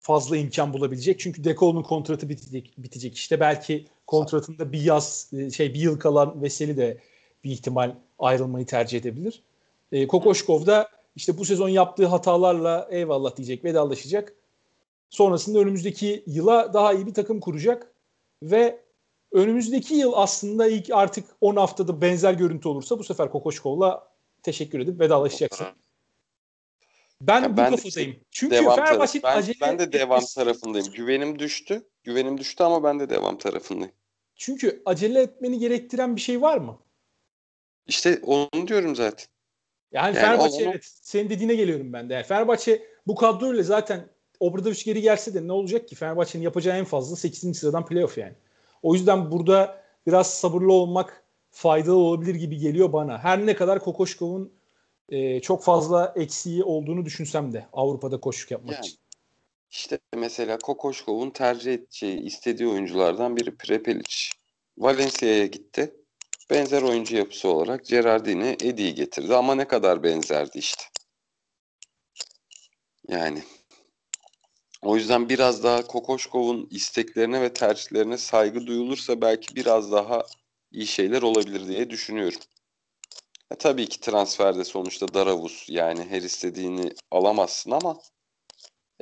fazla imkan bulabilecek. Çünkü Dekol'un kontratı bitecek, bitecek. İşte belki kontratında bir yaz e, şey bir yıl kalan Veseli de bir ihtimal ayrılmayı tercih edebilir. E, Kokoşkov da işte bu sezon yaptığı hatalarla eyvallah diyecek, vedalaşacak. Sonrasında önümüzdeki yıla daha iyi bir takım kuracak ve önümüzdeki yıl aslında ilk artık 10 haftada benzer görüntü olursa bu sefer Kokoşkov'la teşekkür edip vedalaşacaksın. Ben ya bu ben kafadayım. Çünkü devam Fenerbahçe ben, acele ben de devam etmesi... tarafındayım. Güvenim düştü. Güvenim düştü ama ben de devam tarafındayım. Çünkü acele etmeni gerektiren bir şey var mı? İşte onu diyorum zaten. Yani, yani Fenerbahçe onu... evet senin dediğine geliyorum ben de. Yani Fenerbahçe bu kadroyla zaten Obradoviç geri gelse de ne olacak ki? Fenerbahçe'nin yapacağı en fazla 8. sıradan playoff yani. O yüzden burada biraz sabırlı olmak faydalı olabilir gibi geliyor bana. Her ne kadar Kokoşkov'un e, çok fazla eksiği olduğunu düşünsem de Avrupa'da koşuk yapmak yani, için. İşte mesela Kokoşkov'un tercih edeceği, istediği oyunculardan biri Prepelic. Valencia'ya gitti benzer oyuncu yapısı olarak Gerardini Edi'yi getirdi ama ne kadar benzerdi işte. Yani o yüzden biraz daha Kokoşkov'un isteklerine ve tercihlerine saygı duyulursa belki biraz daha iyi şeyler olabilir diye düşünüyorum. E, tabii ki transferde sonuçta Daravus yani her istediğini alamazsın ama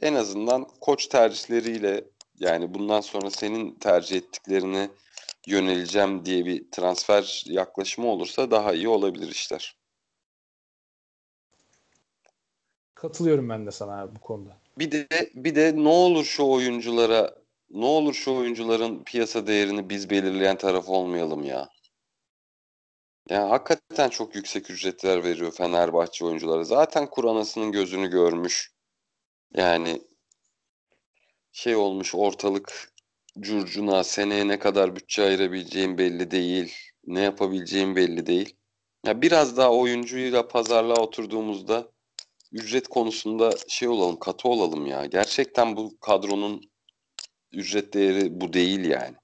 en azından koç tercihleriyle yani bundan sonra senin tercih ettiklerini yöneleceğim diye bir transfer yaklaşımı olursa daha iyi olabilir işler. Katılıyorum ben de sana abi bu konuda. Bir de bir de ne olur şu oyunculara ne olur şu oyuncuların piyasa değerini biz belirleyen taraf olmayalım ya. Yani hakikaten çok yüksek ücretler veriyor Fenerbahçe oyuncuları. Zaten Kuranası'nın gözünü görmüş. Yani şey olmuş ortalık curcuna seneye ne kadar bütçe ayırabileceğim belli değil. Ne yapabileceğim belli değil. Ya biraz daha oyuncuyla pazarlığa oturduğumuzda ücret konusunda şey olalım, katı olalım ya. Gerçekten bu kadronun ücret değeri bu değil yani.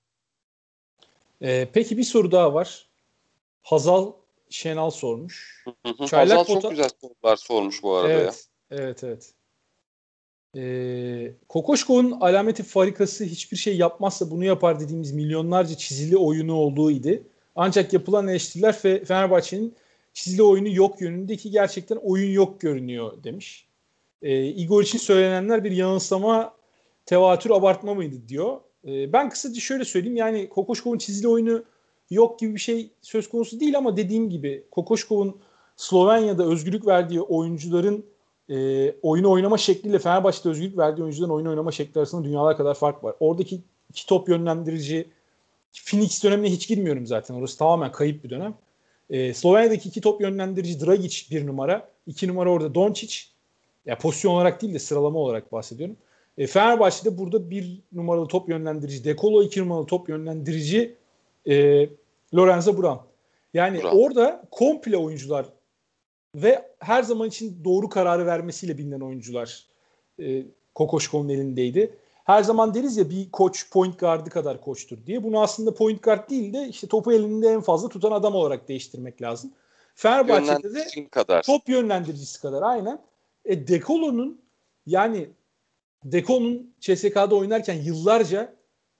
Ee, peki bir soru daha var. Hazal Şenal sormuş. Çaylak Hazal çok güzel sorular sormuş bu arada evet, ya. Evet, evet. Ee, Kokoşkov'un alameti farikası hiçbir şey yapmazsa bunu yapar dediğimiz milyonlarca çizili oyunu olduğu idi. Ancak yapılan eleştiriler Fe, Fenerbahçe'nin çizili oyunu yok yönündeki gerçekten oyun yok görünüyor demiş. Ee, Igor için söylenenler bir yanılsama, tevatür, abartma mıydı diyor. Ee, ben kısaca şöyle söyleyeyim yani Kokoşkov'un çizili oyunu yok gibi bir şey söz konusu değil ama dediğim gibi Kokoşkov'un Slovenya'da özgürlük verdiği oyuncuların e, oyunu oynama şekliyle Fenerbahçe'de özgürlük verdiği oyuncuların oyun oynama şekli arasında dünyalar kadar fark var. Oradaki iki top yönlendirici Phoenix dönemine hiç girmiyorum zaten. Orası tamamen kayıp bir dönem. E, Slovenya'daki iki top yönlendirici Dragic bir numara. iki numara orada Doncic. Ya pozisyon olarak değil de sıralama olarak bahsediyorum. E, Fenerbahçe'de burada bir numaralı top yönlendirici Dekolo, iki numaralı top yönlendirici e, Lorenzo Brown. Yani Brown. orada komple oyuncular ve her zaman için doğru kararı vermesiyle bilinen oyuncular e, Kokoşkov'un elindeydi. Her zaman deriz ya bir koç point guard'ı kadar koçtur diye. Bunu aslında point guard değil de işte topu elinde en fazla tutan adam olarak değiştirmek lazım. Fenerbahçe'de de kadar. top yönlendiricisi kadar aynen. E Dekolo'nun yani Deko'nun CSK'da oynarken yıllarca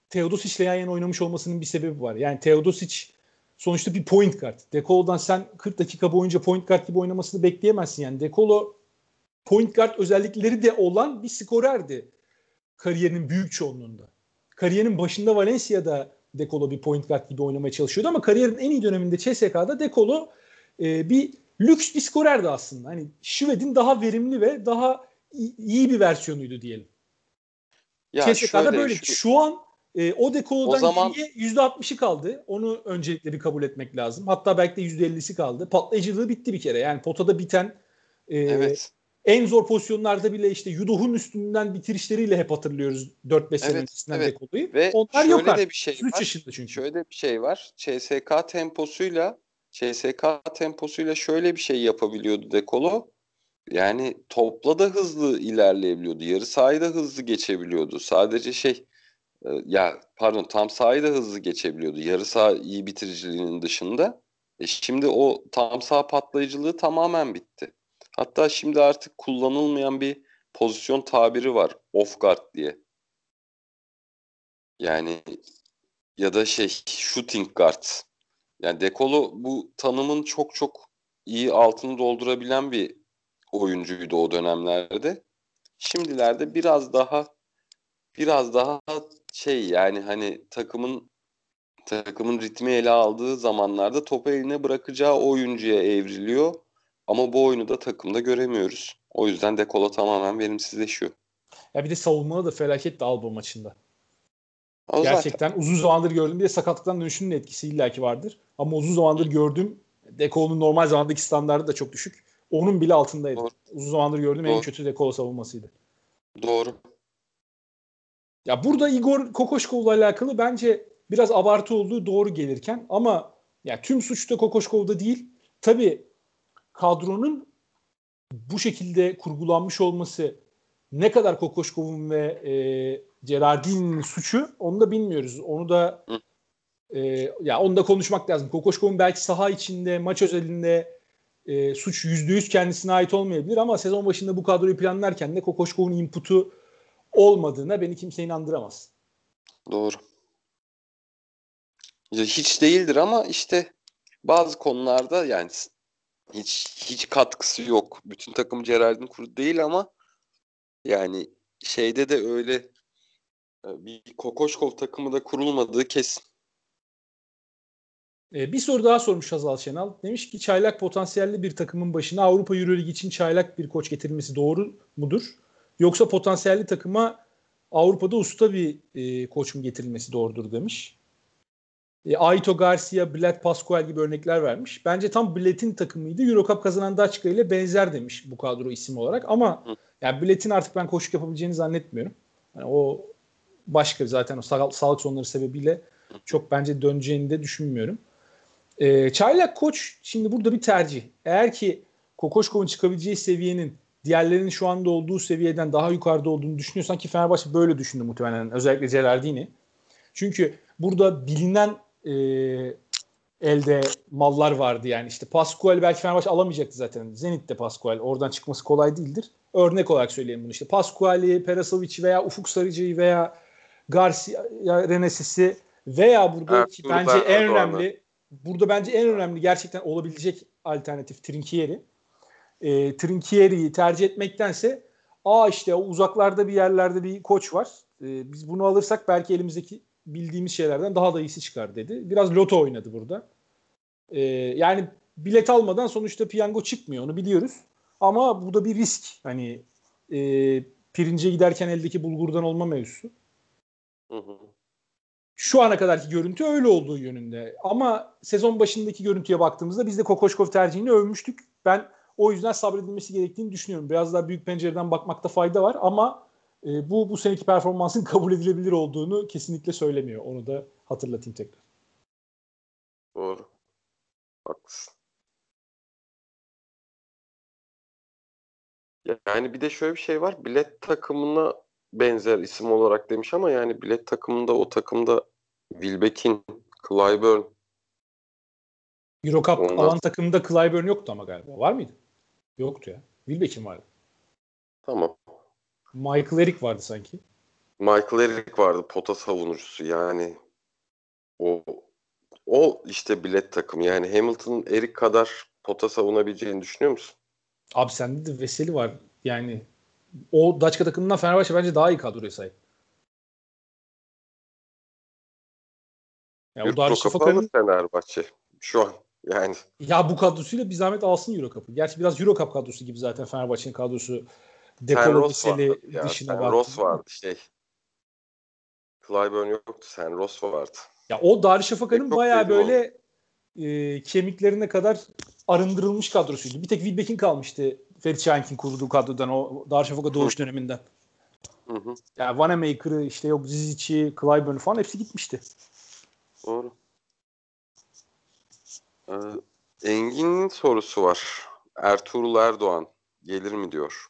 Teodosic'le yan yana oynamış olmasının bir sebebi var. Yani Teodosic sonuçta bir point guard. Dekolo'dan sen 40 dakika boyunca point guard gibi oynamasını bekleyemezsin. Yani Dekolo point guard özellikleri de olan bir skorerdi kariyerinin büyük çoğunluğunda. Kariyerinin başında Valencia'da Dekolo bir point guard gibi oynamaya çalışıyordu ama kariyerin en iyi döneminde CSK'da Dekolo e, bir lüks bir skorerdi aslında. Hani Şved'in daha verimli ve daha iyi bir versiyonuydu diyelim. Ya CSK'da böyle. Şu, şu an e, o Dekolo'dan o zaman... %60'ı kaldı. Onu öncelikle bir kabul etmek lazım. Hatta belki de %50'si kaldı. Patlayıcılığı bitti bir kere. Yani potada biten e, evet. en zor pozisyonlarda bile işte Yudoh'un üstünden bitirişleriyle hep hatırlıyoruz 4-5 sene evet, öncesinden evet. Dekolo'yu. Ve Onlar yok de bir şey 3 yaşında çünkü. Şöyle bir şey var. CSK temposuyla CSK temposuyla şöyle bir şey yapabiliyordu Dekolo. Yani topla da hızlı ilerleyebiliyordu. Yarı sahayı da hızlı geçebiliyordu. Sadece şey ya pardon tam sahayı da hızlı geçebiliyordu. Yarı saha iyi bitiriciliğinin dışında. E şimdi o tam saha patlayıcılığı tamamen bitti. Hatta şimdi artık kullanılmayan bir pozisyon tabiri var. Off guard diye. Yani ya da şey shooting guard. Yani Dekolo bu tanımın çok çok iyi altını doldurabilen bir oyuncuydu o dönemlerde. Şimdilerde biraz daha biraz daha şey yani hani takımın takımın ritmi ele aldığı zamanlarda topu eline bırakacağı oyuncuya evriliyor. Ama bu oyunu da takımda göremiyoruz. O yüzden Dekola tamamen verimsizleşiyor. Ya bir de savunmada da felaket de Alba maçında. O Gerçekten zaten. uzun zamandır gördüm. Bir de sakatlıktan dönüşünün etkisi illaki vardır. Ama uzun zamandır gördüm. Dekola'nın normal zamandaki standartı da çok düşük. Onun bile altındaydı. Doğru. Uzun zamandır gördüğüm Doğru. en kötü Dekola savunmasıydı. Doğru. Ya burada Igor Kokoşkov'la alakalı bence biraz abartı olduğu doğru gelirken ama ya tüm suç da Kokoşkov'da değil. Tabii kadronun bu şekilde kurgulanmış olması ne kadar Kokoşkov'un ve e, Gerardini'nin suçu onu da bilmiyoruz. Onu da e, ya onu da konuşmak lazım. Kokoşkov'un belki saha içinde, maç özelinde e, suç %100 kendisine ait olmayabilir ama sezon başında bu kadroyu planlarken de Kokoşkov'un inputu olmadığına beni kimse inandıramaz. Doğru. Hiç değildir ama işte bazı konularda yani hiç hiç katkısı yok. Bütün takım Gerard'ın kuru değil ama yani şeyde de öyle e, bir Kokoşkov takımı da kurulmadığı kesin. Ee, bir soru daha sormuş Hazal Şenal. Demiş ki çaylak potansiyelli bir takımın başına Avrupa Euroligi için çaylak bir koç getirilmesi doğru mudur? Yoksa potansiyelli takıma Avrupa'da usta bir e, koç mu getirilmesi doğrudur demiş. E, Aito Garcia, Bled Pascual gibi örnekler vermiş. Bence tam Bled'in takımıydı. Eurocup kazanan Daçka ile benzer demiş bu kadro isim olarak. Ama yani Bled'in artık ben koşuk yapabileceğini zannetmiyorum. Yani o başka zaten o sağlık, sağlık sorunları sebebiyle çok bence döneceğini de düşünmüyorum. E, Çaylak koç şimdi burada bir tercih. Eğer ki Kokoşkov'un çıkabileceği seviyenin diğerlerinin şu anda olduğu seviyeden daha yukarıda olduğunu düşünüyorsan ki Fenerbahçe böyle düşündü muhtemelen özellikle Gerardini. Çünkü burada bilinen e, elde mallar vardı yani işte Pascual belki Fenerbahçe alamayacaktı zaten. Zenit'te Pascual oradan çıkması kolay değildir. Örnek olarak söyleyeyim bunu işte Pascual'i, Perasovic veya Ufuk Sarıcı'yı veya Garcia Renesis'i veya burada evet, bence en önemli burada bence en önemli gerçekten olabilecek alternatif Trinkieri. E, Trinkieri'yi tercih etmektense aa işte uzaklarda bir yerlerde bir koç var. E, biz bunu alırsak belki elimizdeki bildiğimiz şeylerden daha da iyisi çıkar dedi. Biraz loto oynadı burada. E, yani bilet almadan sonuçta piyango çıkmıyor onu biliyoruz. Ama bu da bir risk. Hani e, pirince giderken eldeki bulgurdan olma mevzusu. Hı hı. Şu ana kadarki görüntü öyle olduğu yönünde. Ama sezon başındaki görüntüye baktığımızda biz de Kokoşkov tercihini övmüştük. Ben o yüzden sabredilmesi gerektiğini düşünüyorum. Biraz daha büyük pencereden bakmakta fayda var ama e, bu bu seneki performansın *laughs* kabul edilebilir olduğunu kesinlikle söylemiyor. Onu da hatırlatayım tekrar. Doğru. Haklısın. Yani bir de şöyle bir şey var. Bilet takımına benzer isim olarak demiş ama yani bilet takımında o takımda Wilbekin, Clyburn, Eurocup Ondan... alan takımında Clyburn yoktu ama galiba. Var mıydı? Yoktu ya. Wilbeck'in vardı. Tamam. Michael Eric vardı sanki. Michael Eric vardı pota savunucusu yani o o işte bilet takımı yani Hamilton Eric kadar pota savunabileceğini düşünüyor musun? Abi sende de Veseli var yani o Daçka takımından Fenerbahçe bence daha iyi kadroya sahip. Yani o Darüşşafaka'nın Fenerbahçe şu an yani. Ya bu kadrosuyla bir zahmet alsın Euro Cup'ı. Gerçi biraz Euro Cup kadrosu gibi zaten Fenerbahçe'nin kadrosu. Dekolo Veseli dışına bak. Ross vardı şey. Clyburn yoktu. Sen Ross vardı. Ya o Darüşşafaka'nın bayağı böyle e, kemiklerine kadar arındırılmış kadrosuydu. Bir tek Wilbeck'in kalmıştı Ferit Şahink'in kurduğu kadrodan o Darüşşafaka doğuş döneminden. Hı hı. Yani Vanamaker'ı işte yok Zizic'i, Clyburn falan hepsi gitmişti. Doğru. Ee, Engin'in sorusu var. Ertuğrul Erdoğan gelir mi diyor.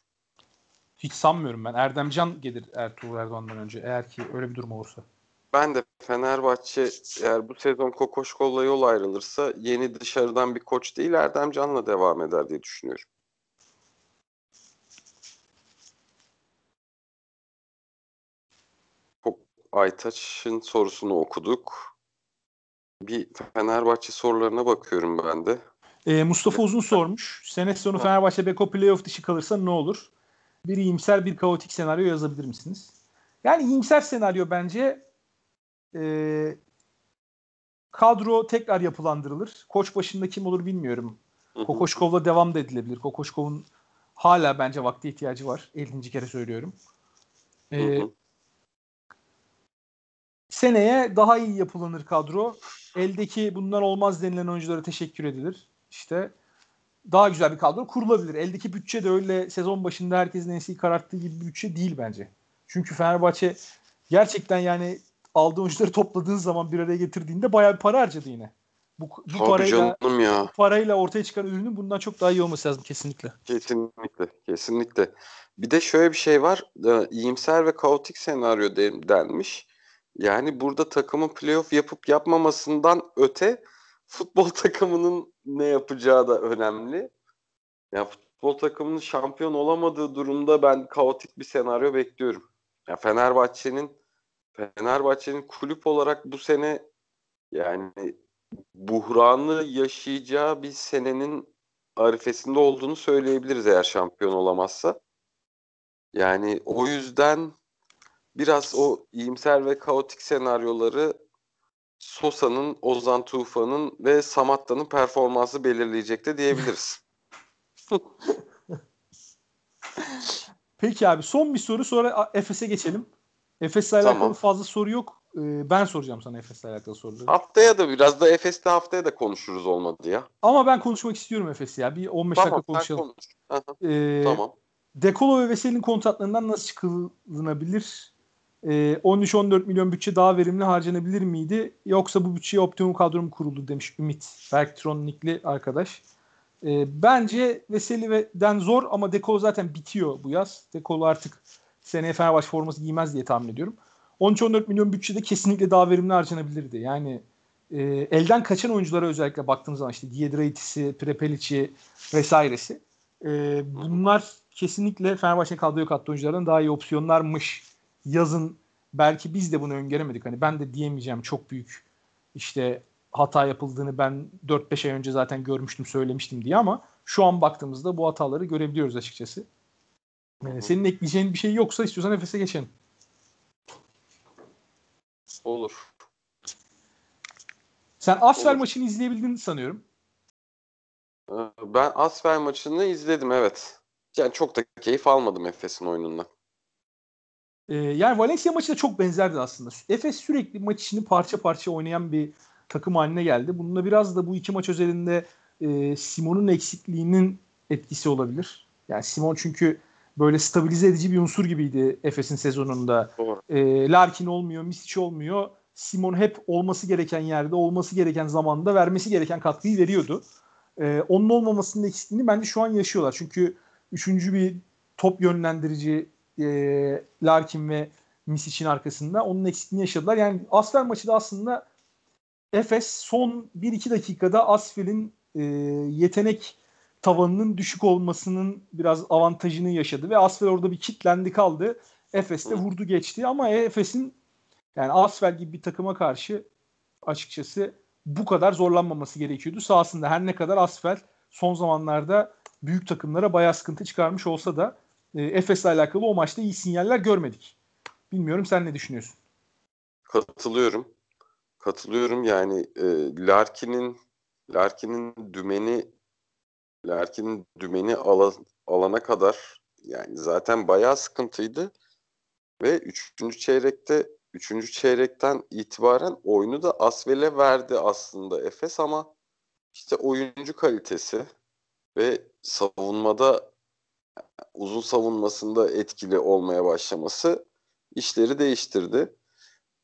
Hiç sanmıyorum ben. Erdemcan gelir Ertuğrul Erdoğan'dan önce eğer ki öyle bir durum olursa. Ben de Fenerbahçe eğer bu sezon Kokoşkol'la yol ayrılırsa yeni dışarıdan bir koç değil Erdemcan'la devam eder diye düşünüyorum. Aytaç'ın sorusunu okuduk. Bir Fenerbahçe sorularına bakıyorum ben de. Ee, Mustafa Uzun sormuş. Sene sonu Fenerbahçe Beko playoff dışı kalırsa ne olur? Bir iyimser bir kaotik senaryo yazabilir misiniz? Yani iyimser senaryo bence e, kadro tekrar yapılandırılır. Koç başında kim olur bilmiyorum. Kokoşkov'la devam da edilebilir. Kokoşkov'un hala bence vakti ihtiyacı var. 50. kere söylüyorum. Ee, seneye daha iyi yapılanır kadro. Eldeki bundan olmaz denilen oyunculara teşekkür edilir. İşte daha güzel bir kadro kurulabilir. Eldeki bütçe de öyle sezon başında herkesin enseyi kararttığı gibi bir bütçe değil bence. Çünkü Fenerbahçe gerçekten yani aldığı oyuncuları topladığın zaman bir araya getirdiğinde bayağı bir para harcadı yine. Bu, bu Tabii parayla ya. bu parayla ortaya çıkan ürünün bundan çok daha iyi olması lazım kesinlikle. Kesinlikle. Kesinlikle. Bir de şöyle bir şey var. E, iyimser ve kaotik senaryo denmiş. Yani burada takımın playoff yapıp yapmamasından öte futbol *laughs* takımının ne yapacağı da önemli. Yani futbol takımının şampiyon olamadığı durumda ben kaotik bir senaryo bekliyorum. Ya Fenerbahçe'nin Fenerbahçe'nin kulüp olarak bu sene yani buhranı yaşayacağı bir senenin arifesinde olduğunu söyleyebiliriz eğer şampiyon olamazsa. Yani o yüzden biraz o iyimser ve kaotik senaryoları Sosa'nın, Ozan Tufan'ın ve Samatta'nın performansı belirleyecek de diyebiliriz. *laughs* Peki abi son bir soru sonra Efes'e geçelim. Efes'le alakalı tamam. fazla soru yok. Ee, ben soracağım sana Efes'le alakalı soruları. Haftaya da biraz da Efes'te haftaya da konuşuruz olmadı ya. Ama ben konuşmak istiyorum Efes'i ya. Bir 15 tamam, dakika konuşalım. Konuş. Ee, tamam. Dekolo ve Veseli'nin kontratlarından nasıl çıkılınabilir? Ee, 13-14 milyon bütçe daha verimli harcanabilir miydi? Yoksa bu bütçeye optimum kadro mu kuruldu demiş Ümit. Berktronikli arkadaş. Ee, bence Veseli ve Den zor ama Dekolo zaten bitiyor bu yaz. Dekolo artık seneye Fenerbahçe forması giymez diye tahmin ediyorum. 13-14 milyon bütçede kesinlikle daha verimli harcanabilirdi. Yani e, elden kaçan oyunculara özellikle baktığımız zaman işte Diedraitis'i, Prepelic'i vesairesi. E, bunlar kesinlikle Fenerbahçe kadroya kattığı oyunculardan daha iyi opsiyonlarmış. Yazın belki biz de bunu öngöremedik. Hani ben de diyemeyeceğim çok büyük işte hata yapıldığını ben 4-5 ay önce zaten görmüştüm, söylemiştim diye ama şu an baktığımızda bu hataları görebiliyoruz açıkçası. Ee, senin ekleyeceğin bir şey yoksa istiyorsan Efes'e geçelim. Olur. Sen Asfer Olur. maçını izleyebildin sanıyorum. Ee, ben Asfer maçını izledim evet. Yani çok da keyif almadım Efes'in oyunundan. Ee, yani Valencia maçı da çok benzerdi aslında. Efes sürekli maç içini parça parça oynayan bir takım haline geldi. Bununla biraz da bu iki maç özelinde e, Simon'un eksikliğinin etkisi olabilir. Yani Simon çünkü böyle stabilize edici bir unsur gibiydi Efes'in sezonunda. E, Larkin olmuyor, Misic olmuyor. Simon hep olması gereken yerde, olması gereken zamanda vermesi gereken katkıyı veriyordu. E, onun olmamasının eksikliğini bence şu an yaşıyorlar. Çünkü üçüncü bir top yönlendirici e, Larkin ve Misic'in arkasında onun eksikliğini yaşadılar. Yani Asfer maçı da aslında Efes son 1-2 dakikada Asfel'in e, yetenek tavanının düşük olmasının biraz avantajını yaşadı ve Asfel orada bir kitlendi kaldı. Efes de vurdu geçti ama Efes'in yani Asfel gibi bir takıma karşı açıkçası bu kadar zorlanmaması gerekiyordu. Sahasında her ne kadar Asfel son zamanlarda büyük takımlara bayağı sıkıntı çıkarmış olsa da e, Efes'le alakalı o maçta iyi sinyaller görmedik. Bilmiyorum sen ne düşünüyorsun? Katılıyorum. Katılıyorum yani e, Larkin'in Larkin'in dümeni Larkin'in dümeni ala, alana kadar yani zaten bayağı sıkıntıydı ve üçüncü çeyrekte üçüncü çeyrekten itibaren oyunu da Asvel'e verdi aslında Efes ama işte oyuncu kalitesi ve savunmada uzun savunmasında etkili olmaya başlaması işleri değiştirdi.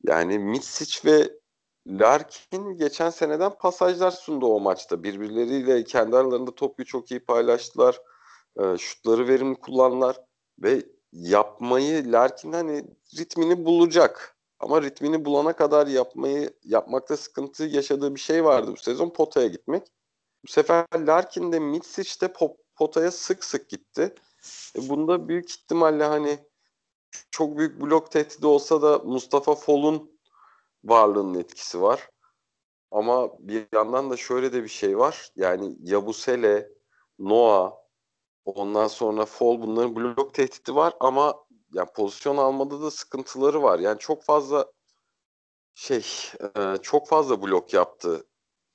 Yani Mitsic ve Larkin geçen seneden pasajlar sundu o maçta. Birbirleriyle kendi aralarında topu çok iyi paylaştılar. E, şutları verimli kullandılar ve yapmayı Larkin hani ritmini bulacak. Ama ritmini bulana kadar yapmayı yapmakta sıkıntı yaşadığı bir şey vardı bu sezon potaya gitmek. Bu sefer Larkin de Mitsic de potaya sık sık gitti. E bunda büyük ihtimalle hani çok büyük blok tehdidi olsa da Mustafa Fol'un varlığının etkisi var. Ama bir yandan da şöyle de bir şey var. Yani Yabusele, Noah, ondan sonra Fol bunların blok tehdidi var ama yani pozisyon almada da sıkıntıları var. Yani çok fazla şey e, çok fazla blok yaptı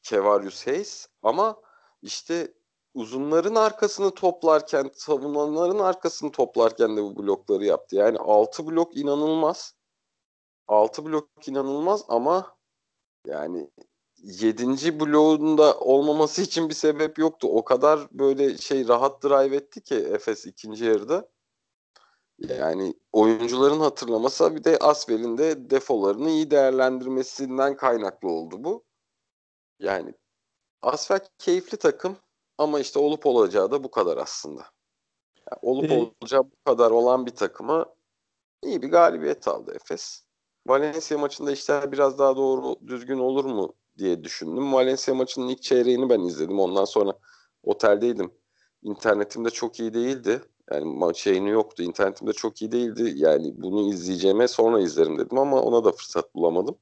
Kevarius Hayes ama işte uzunların arkasını toplarken, savunanların arkasını toplarken de bu blokları yaptı. Yani 6 blok inanılmaz. 6 blok inanılmaz ama yani 7. bloğunda olmaması için bir sebep yoktu. O kadar böyle şey rahat drive etti ki Efes ikinci yarıda. Yani oyuncuların hatırlaması bir de Asvel'in de defolarını iyi değerlendirmesinden kaynaklı oldu bu. Yani Asvel keyifli takım ama işte olup olacağı da bu kadar aslında. Yani olup ee, olacağı bu kadar olan bir takıma iyi bir galibiyet aldı Efes. Valencia maçında işler biraz daha doğru düzgün olur mu diye düşündüm. Valencia maçının ilk çeyreğini ben izledim. Ondan sonra oteldeydim. İnternetimde çok iyi değildi. Yani maç yayını yoktu. İnternetimde çok iyi değildi. Yani bunu izleyeceğime sonra izlerim dedim ama ona da fırsat bulamadım.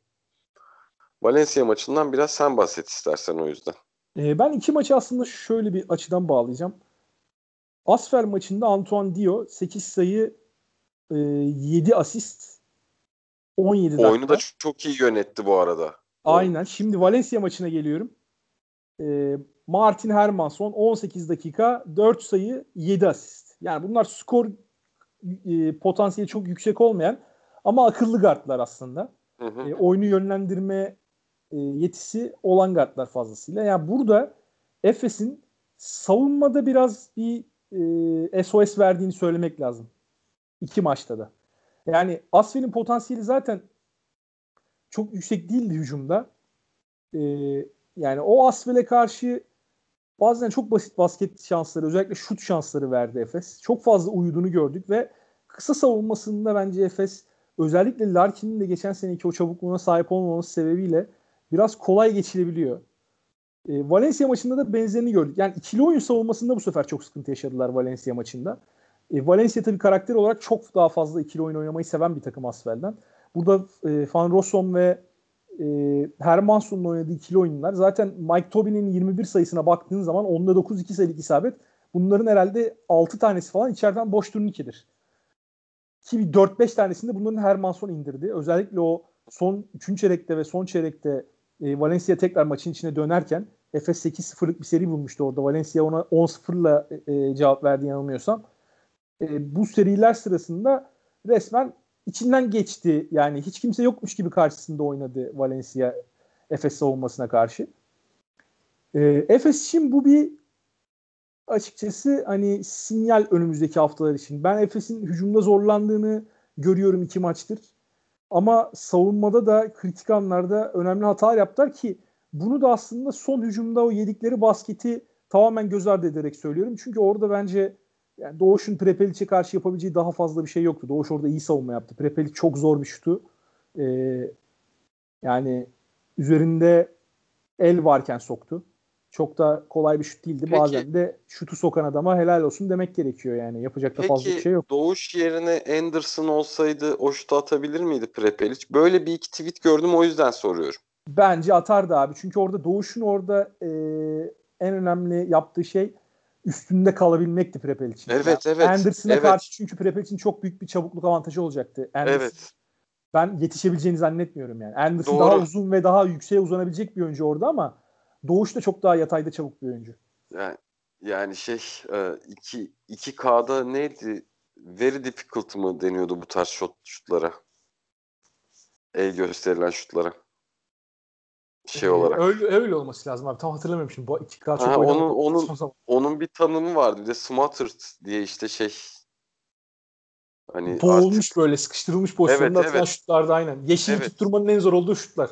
Valencia maçından biraz sen bahset istersen o yüzden. Ee, ben iki maçı aslında şöyle bir açıdan bağlayacağım. Asfer maçında Antoine Dio 8 sayı e, 7 asist 17 dakika. Oyunu da çok iyi yönetti bu arada. Aynen. Şimdi Valencia maçına geliyorum. E, Martin Hermanson 18 dakika 4 sayı 7 asist. Yani bunlar skor e, potansiyeli çok yüksek olmayan ama akıllı guardlar aslında. Hı hı. E, oyunu yönlendirme e, yetisi olan guardlar fazlasıyla. Yani burada Efes'in savunmada biraz bir e, SOS verdiğini söylemek lazım. İki maçta da. Yani Asfel'in potansiyeli zaten çok yüksek değildi hücumda. Ee, yani o Asfel'e karşı bazen çok basit basket şansları özellikle şut şansları verdi Efes. Çok fazla uyuduğunu gördük ve kısa savunmasında bence Efes özellikle Larkin'in de geçen seneki o çabukluğuna sahip olmaması sebebiyle biraz kolay geçilebiliyor. E, Valencia maçında da benzerini gördük. Yani ikili oyun savunmasında bu sefer çok sıkıntı yaşadılar Valencia maçında. E, Valencia tabii karakter olarak çok daha fazla ikili oyun oynamayı seven bir takım Asfel'den. Burada e, Van Rossum ve e, Hermansson'un oynadığı ikili oyunlar. Zaten Mike Tobin'in 21 sayısına baktığın zaman onda 9 2 sayılık isabet. Bunların herhalde 6 tanesi falan içeriden boş turnikedir. Ki 4-5 tanesinde bunların Hermansson indirdi. Özellikle o son 3. çeyrekte ve son çeyrekte e, Valencia tekrar maçın içine dönerken Efes 8-0'lık bir seri bulmuştu orada. Valencia ona 10-0'la e, cevap verdi yanılmıyorsam. E, bu seriler sırasında resmen içinden geçti. Yani hiç kimse yokmuş gibi karşısında oynadı Valencia Efes savunmasına karşı. E, Efes için bu bir açıkçası hani sinyal önümüzdeki haftalar için. Ben Efes'in hücumda zorlandığını görüyorum iki maçtır. Ama savunmada da kritik anlarda önemli hatalar yaptılar ki bunu da aslında son hücumda o yedikleri basketi tamamen göz ardı ederek söylüyorum. Çünkü orada bence yani Doğuş'un Prepelic'e karşı yapabileceği daha fazla bir şey yoktu. Doğuş orada iyi savunma yaptı. Prepelic çok zor bir şutu. Ee, yani üzerinde el varken soktu. Çok da kolay bir şut değildi. Peki, Bazen de şutu sokan adama helal olsun demek gerekiyor yani. Yapacak da fazla bir şey yok. Doğuş yerine Anderson olsaydı o şutu atabilir miydi Prepelic? Böyle bir iki tweet gördüm o yüzden soruyorum. Bence atardı abi. Çünkü orada Doğuş'un orada e, en önemli yaptığı şey üstünde kalabilmekti Prepelic'in. Evet yani evet. Anderson'a evet. karşı çünkü Prepelic'in çok büyük bir çabukluk avantajı olacaktı. Anderson, evet. Ben yetişebileceğini zannetmiyorum yani. Anderson Doğru. daha uzun ve daha yükseğe uzanabilecek bir oyuncu orada ama Doğuş da çok daha yatayda çabuk bir oyuncu. Yani, yani şey 2 2 K'da neydi? Very difficult mı deniyordu bu tarz şut, şutlara? El gösterilen şutlara. Şey ee, olarak. Öyle, öyle olması lazım abi. Tam hatırlamıyorum şimdi. Bu 2K çok ha, onun, onun, onun bir tanımı vardı. Bir de smothered diye işte şey Hani Boğulmuş artık... böyle sıkıştırılmış pozisyonda evet, atılan evet. şutlarda aynen. Yeşil evet. tutturmanın en zor olduğu şutlar.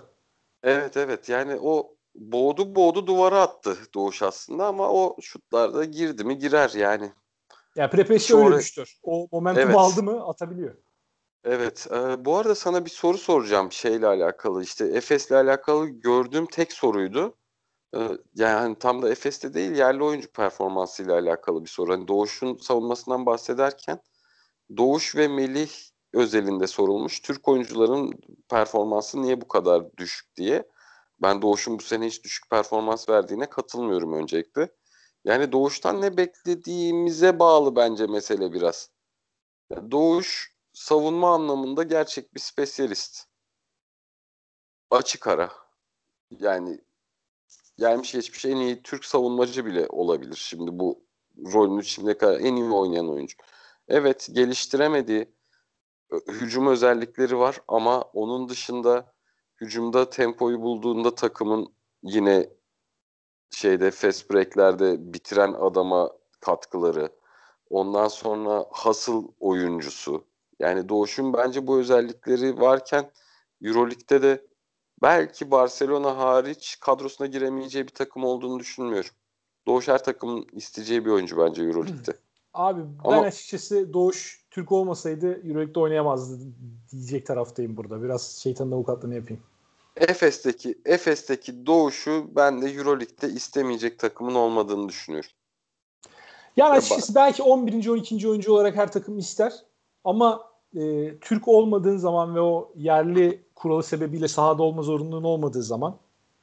Evet evet yani o boğdu boğdu duvara attı Doğuş aslında ama o şutlarda girdi mi girer yani. Ya yani Prepes'i öyle düştür. O momentum evet. aldı mı atabiliyor. Evet. E, bu arada sana bir soru soracağım şeyle alakalı. İşte Efes'le alakalı gördüğüm tek soruydu. E, yani tam da Efes'te değil yerli oyuncu performansıyla alakalı bir soru. Hani Doğuş'un savunmasından bahsederken Doğuş ve Melih özelinde sorulmuş. Türk oyuncuların performansı niye bu kadar düşük diye. Ben Doğuş'un bu sene hiç düşük performans verdiğine katılmıyorum öncelikle. Yani Doğuş'tan ne beklediğimize bağlı bence mesele biraz. Doğuş savunma anlamında gerçek bir spesyalist. Açık ara. Yani gelmiş geçmiş en iyi Türk savunmacı bile olabilir. Şimdi bu rolünü şimdiye kadar en iyi oynayan oyuncu. Evet geliştiremediği hücum özellikleri var ama onun dışında hücumda tempoyu bulduğunda takımın yine şeyde fast break'lerde bitiren adama katkıları. Ondan sonra hasıl oyuncusu. Yani Doğuş'un bence bu özellikleri varken Euroleague'de de belki Barcelona hariç kadrosuna giremeyeceği bir takım olduğunu düşünmüyorum. Doğuş her takımın isteyeceği bir oyuncu bence Euroleague'de. *clears throat* Abi ben Ama, açıkçası Doğuş Türk olmasaydı Euroleague'de oynayamazdı diyecek taraftayım burada. Biraz şeytanın avukatlığını yapayım. Efes'teki Efes'teki Doğuş'u ben de Euroleague'de istemeyecek takımın olmadığını düşünüyorum. Yani açıkçası belki 11. 12. oyuncu olarak her takım ister. Ama e, Türk olmadığın zaman ve o yerli kuralı sebebiyle sahada olma zorunluluğun olmadığı zaman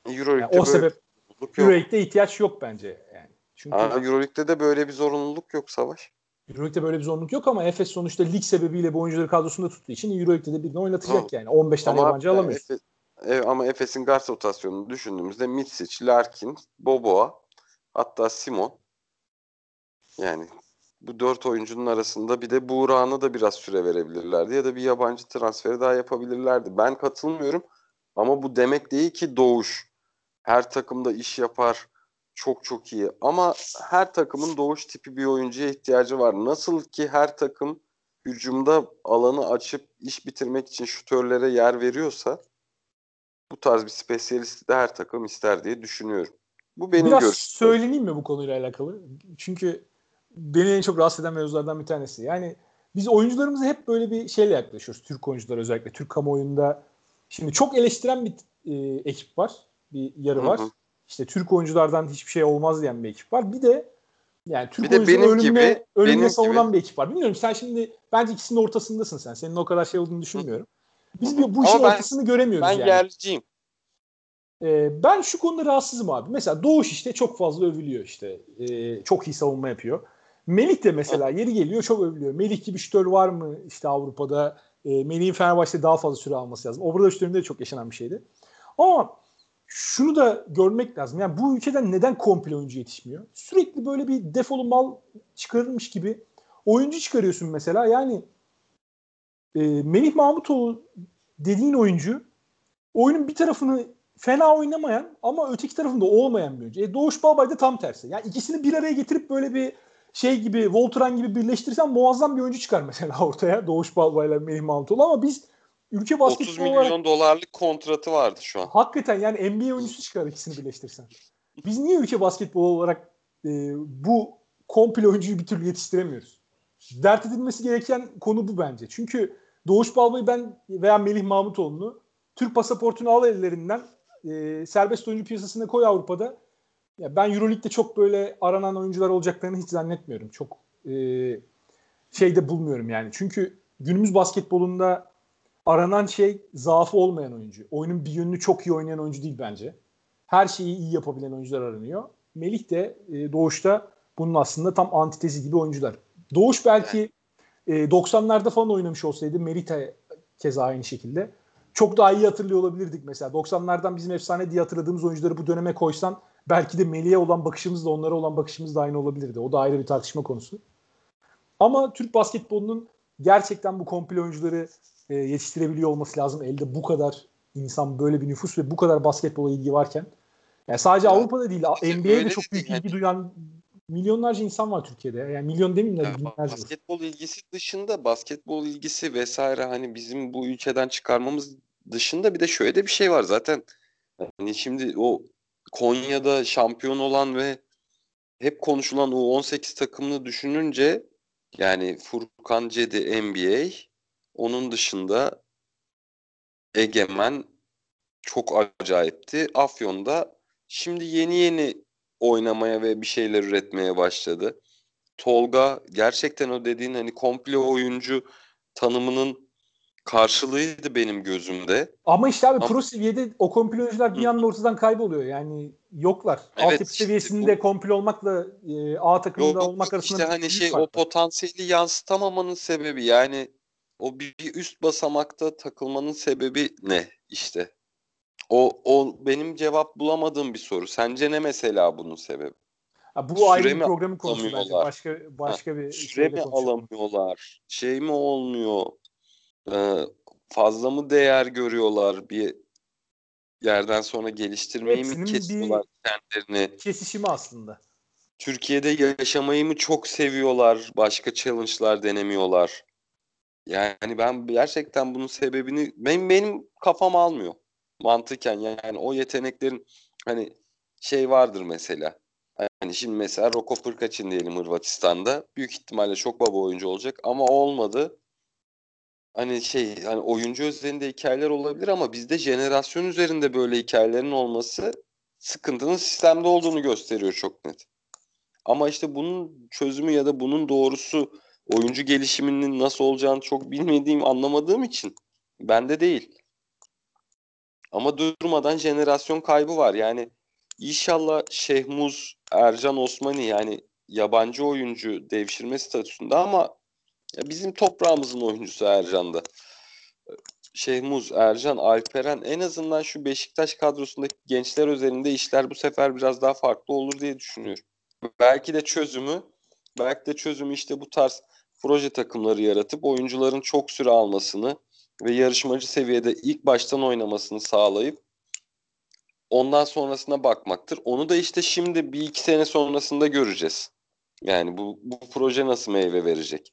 Euroleague'de yani o sebep Euroleague'de ihtiyaç yok bence yani. Çünkü Aa, Euroleague'de de böyle bir zorunluluk yok Savaş. Euroleague'de böyle bir zorunluluk yok ama Efes sonuçta lig sebebiyle bu oyuncuları kadrosunda tuttuğu için Euroleague'de de birini oynatacak ha. yani. 15 tane ama yabancı alamıyor. Efes, e, ama Efes'in guard rotasyonunu düşündüğümüzde Mitsic, Larkin, Boboa hatta Simon yani bu dört oyuncunun arasında bir de Buğra'na da biraz süre verebilirlerdi ya da bir yabancı transferi daha yapabilirlerdi. Ben katılmıyorum ama bu demek değil ki Doğuş her takımda iş yapar çok çok iyi ama her takımın Doğuş tipi bir oyuncuya ihtiyacı var. Nasıl ki her takım hücumda alanı açıp iş bitirmek için şutörlere yer veriyorsa bu tarz bir spesyalisti de her takım ister diye düşünüyorum. Bu benim Biraz görüşüm. söyleyeyim mi bu konuyla alakalı? Çünkü beni en çok rahatsız eden mevzulardan bir tanesi. Yani biz oyuncularımıza hep böyle bir şeyle yaklaşıyoruz. Türk oyuncular özellikle. Türk kamuoyunda şimdi çok eleştiren bir e, ekip var. Bir yarı var. Hı hı. İşte Türk oyunculardan hiçbir şey olmaz diyen bir ekip var. Bir de yani Türk bir gibi, benim savunan gibi. bir ekip var. Bilmiyorum sen şimdi bence ikisinin ortasındasın sen. Senin o kadar şey olduğunu düşünmüyorum. Biz bu, bu işin ben, ortasını göremiyoruz ben yani. Ben yerliciyim. Ee, ben şu konuda rahatsızım abi. Mesela Doğuş işte çok fazla övülüyor işte. Ee, çok iyi savunma yapıyor. Melih de mesela yeri geliyor çok övülüyor. Melih gibi şütör var mı işte Avrupa'da? E, Melih'in Fenerbahçe'de daha fazla süre alması lazım. Obrada şütöründe de çok yaşanan bir şeydi. Ama şunu da görmek lazım. Yani bu ülkeden neden komple oyuncu yetişmiyor? Sürekli böyle bir defolu mal çıkarılmış gibi oyuncu çıkarıyorsun mesela. Yani e, Melih Mahmutoğlu dediğin oyuncu oyunun bir tarafını fena oynamayan ama öteki tarafında olmayan bir oyuncu. E, Doğuş Balbay da tam tersi. Yani ikisini bir araya getirip böyle bir şey gibi Voltran gibi birleştirirsen muazzam bir oyuncu çıkar *laughs* mesela ortaya. Doğuş Balbay'la Melih Mahmutoğlu ama biz ülke basketbolu 30 milyon olarak, dolarlık kontratı vardı şu an. Hakikaten yani NBA oyuncusu çıkar ikisini birleştirsen. Biz niye ülke basketbolu olarak e, bu komple oyuncuyu bir türlü yetiştiremiyoruz? Dert edilmesi gereken konu bu bence. Çünkü Doğuş Balbay'ı ben veya Melih Mahmutoğlu'nu Türk pasaportunu al ellerinden e, serbest oyuncu piyasasına koy Avrupa'da. Ya ben EuroLeague'de çok böyle aranan oyuncular olacaklarını hiç zannetmiyorum. Çok e, şeyde bulmuyorum yani. Çünkü günümüz basketbolunda aranan şey zaafı olmayan oyuncu. Oyunun bir yönünü çok iyi oynayan oyuncu değil bence. Her şeyi iyi yapabilen oyuncular aranıyor. Melih de e, Doğuş'ta bunun aslında tam antitezi gibi oyuncular. Doğuş belki e, 90'larda falan oynamış olsaydı Merita keza aynı şekilde. Çok daha iyi hatırlıyor olabilirdik mesela. 90'lardan bizim efsane diye hatırladığımız oyuncuları bu döneme koysan belki de Melih'e olan bakışımız da onlara olan bakışımız da aynı olabilirdi. O da ayrı bir tartışma konusu. Ama Türk basketbolunun gerçekten bu komple oyuncuları e, yetiştirebiliyor olması lazım. Elde bu kadar insan, böyle bir nüfus ve bu kadar basketbola ilgi varken. Yani sadece Avrupa'da değil, NBA'de çok büyük ilgi duyan milyonlarca insan var Türkiye'de. Yani milyon demeyeyim de binlerce. Basketbol ilgisi dışında basketbol ilgisi vesaire hani bizim bu ülkeden çıkarmamız dışında bir de şöyle de bir şey var zaten. Hani şimdi o Konya'da şampiyon olan ve hep konuşulan o 18 takımını düşününce yani Furkan Cedi NBA onun dışında Egemen çok acayipti. Afyon'da şimdi yeni yeni oynamaya ve bir şeyler üretmeye başladı. Tolga gerçekten o dediğin hani komple oyuncu tanımının karşılığıydı benim gözümde. Ama işte abi Ama... pro seviyede o komple oyuncular bir anda ortadan kayboluyor. Yani yoklar. Evet, Altyapı işte seviyesinde bu... komple olmakla e, A takımında Yok, olmak arasında işte hani şey farklı. o potansiyeli yansıtamamanın sebebi yani o bir üst basamakta takılmanın sebebi ne işte? O, o benim cevap bulamadığım bir soru. Sence ne mesela bunun sebebi? Ha, bu süre ayrı bir programın konusu bence. Başka başka ha, bir süre mi alamıyorlar? Şey mi olmuyor? Ee, fazla mı değer görüyorlar bir yerden sonra geliştirmeyi Hepsinin mi kesiyorlar kendilerini? Kesişimi aslında. Türkiye'de yaşamayı mı çok seviyorlar? Başka challenge'lar denemiyorlar. Yani ben gerçekten bunun sebebini benim benim kafam almıyor mantıken yani o yeteneklerin hani şey vardır mesela. Hani şimdi mesela Roko Pırkaç'ın diyelim Hırvatistan'da büyük ihtimalle çok baba oyuncu olacak ama olmadı. Hani şey hani oyuncu üzerinde hikayeler olabilir ama bizde jenerasyon üzerinde böyle hikayelerin olması sıkıntının sistemde olduğunu gösteriyor çok net. Ama işte bunun çözümü ya da bunun doğrusu oyuncu gelişiminin nasıl olacağını çok bilmediğim, anlamadığım için bende değil. Ama durmadan jenerasyon kaybı var. Yani inşallah Şehmuz, Ercan Osmani yani yabancı oyuncu devşirme statüsünde ama bizim toprağımızın oyuncusu Ercan'da. Şehmuz, Ercan, Alperen en azından şu Beşiktaş kadrosundaki gençler üzerinde işler bu sefer biraz daha farklı olur diye düşünüyorum. Belki de çözümü belki de çözümü işte bu tarz proje takımları yaratıp oyuncuların çok süre almasını ve yarışmacı seviyede ilk baştan oynamasını sağlayıp ondan sonrasına bakmaktır. Onu da işte şimdi bir iki sene sonrasında göreceğiz. Yani bu, bu proje nasıl meyve verecek?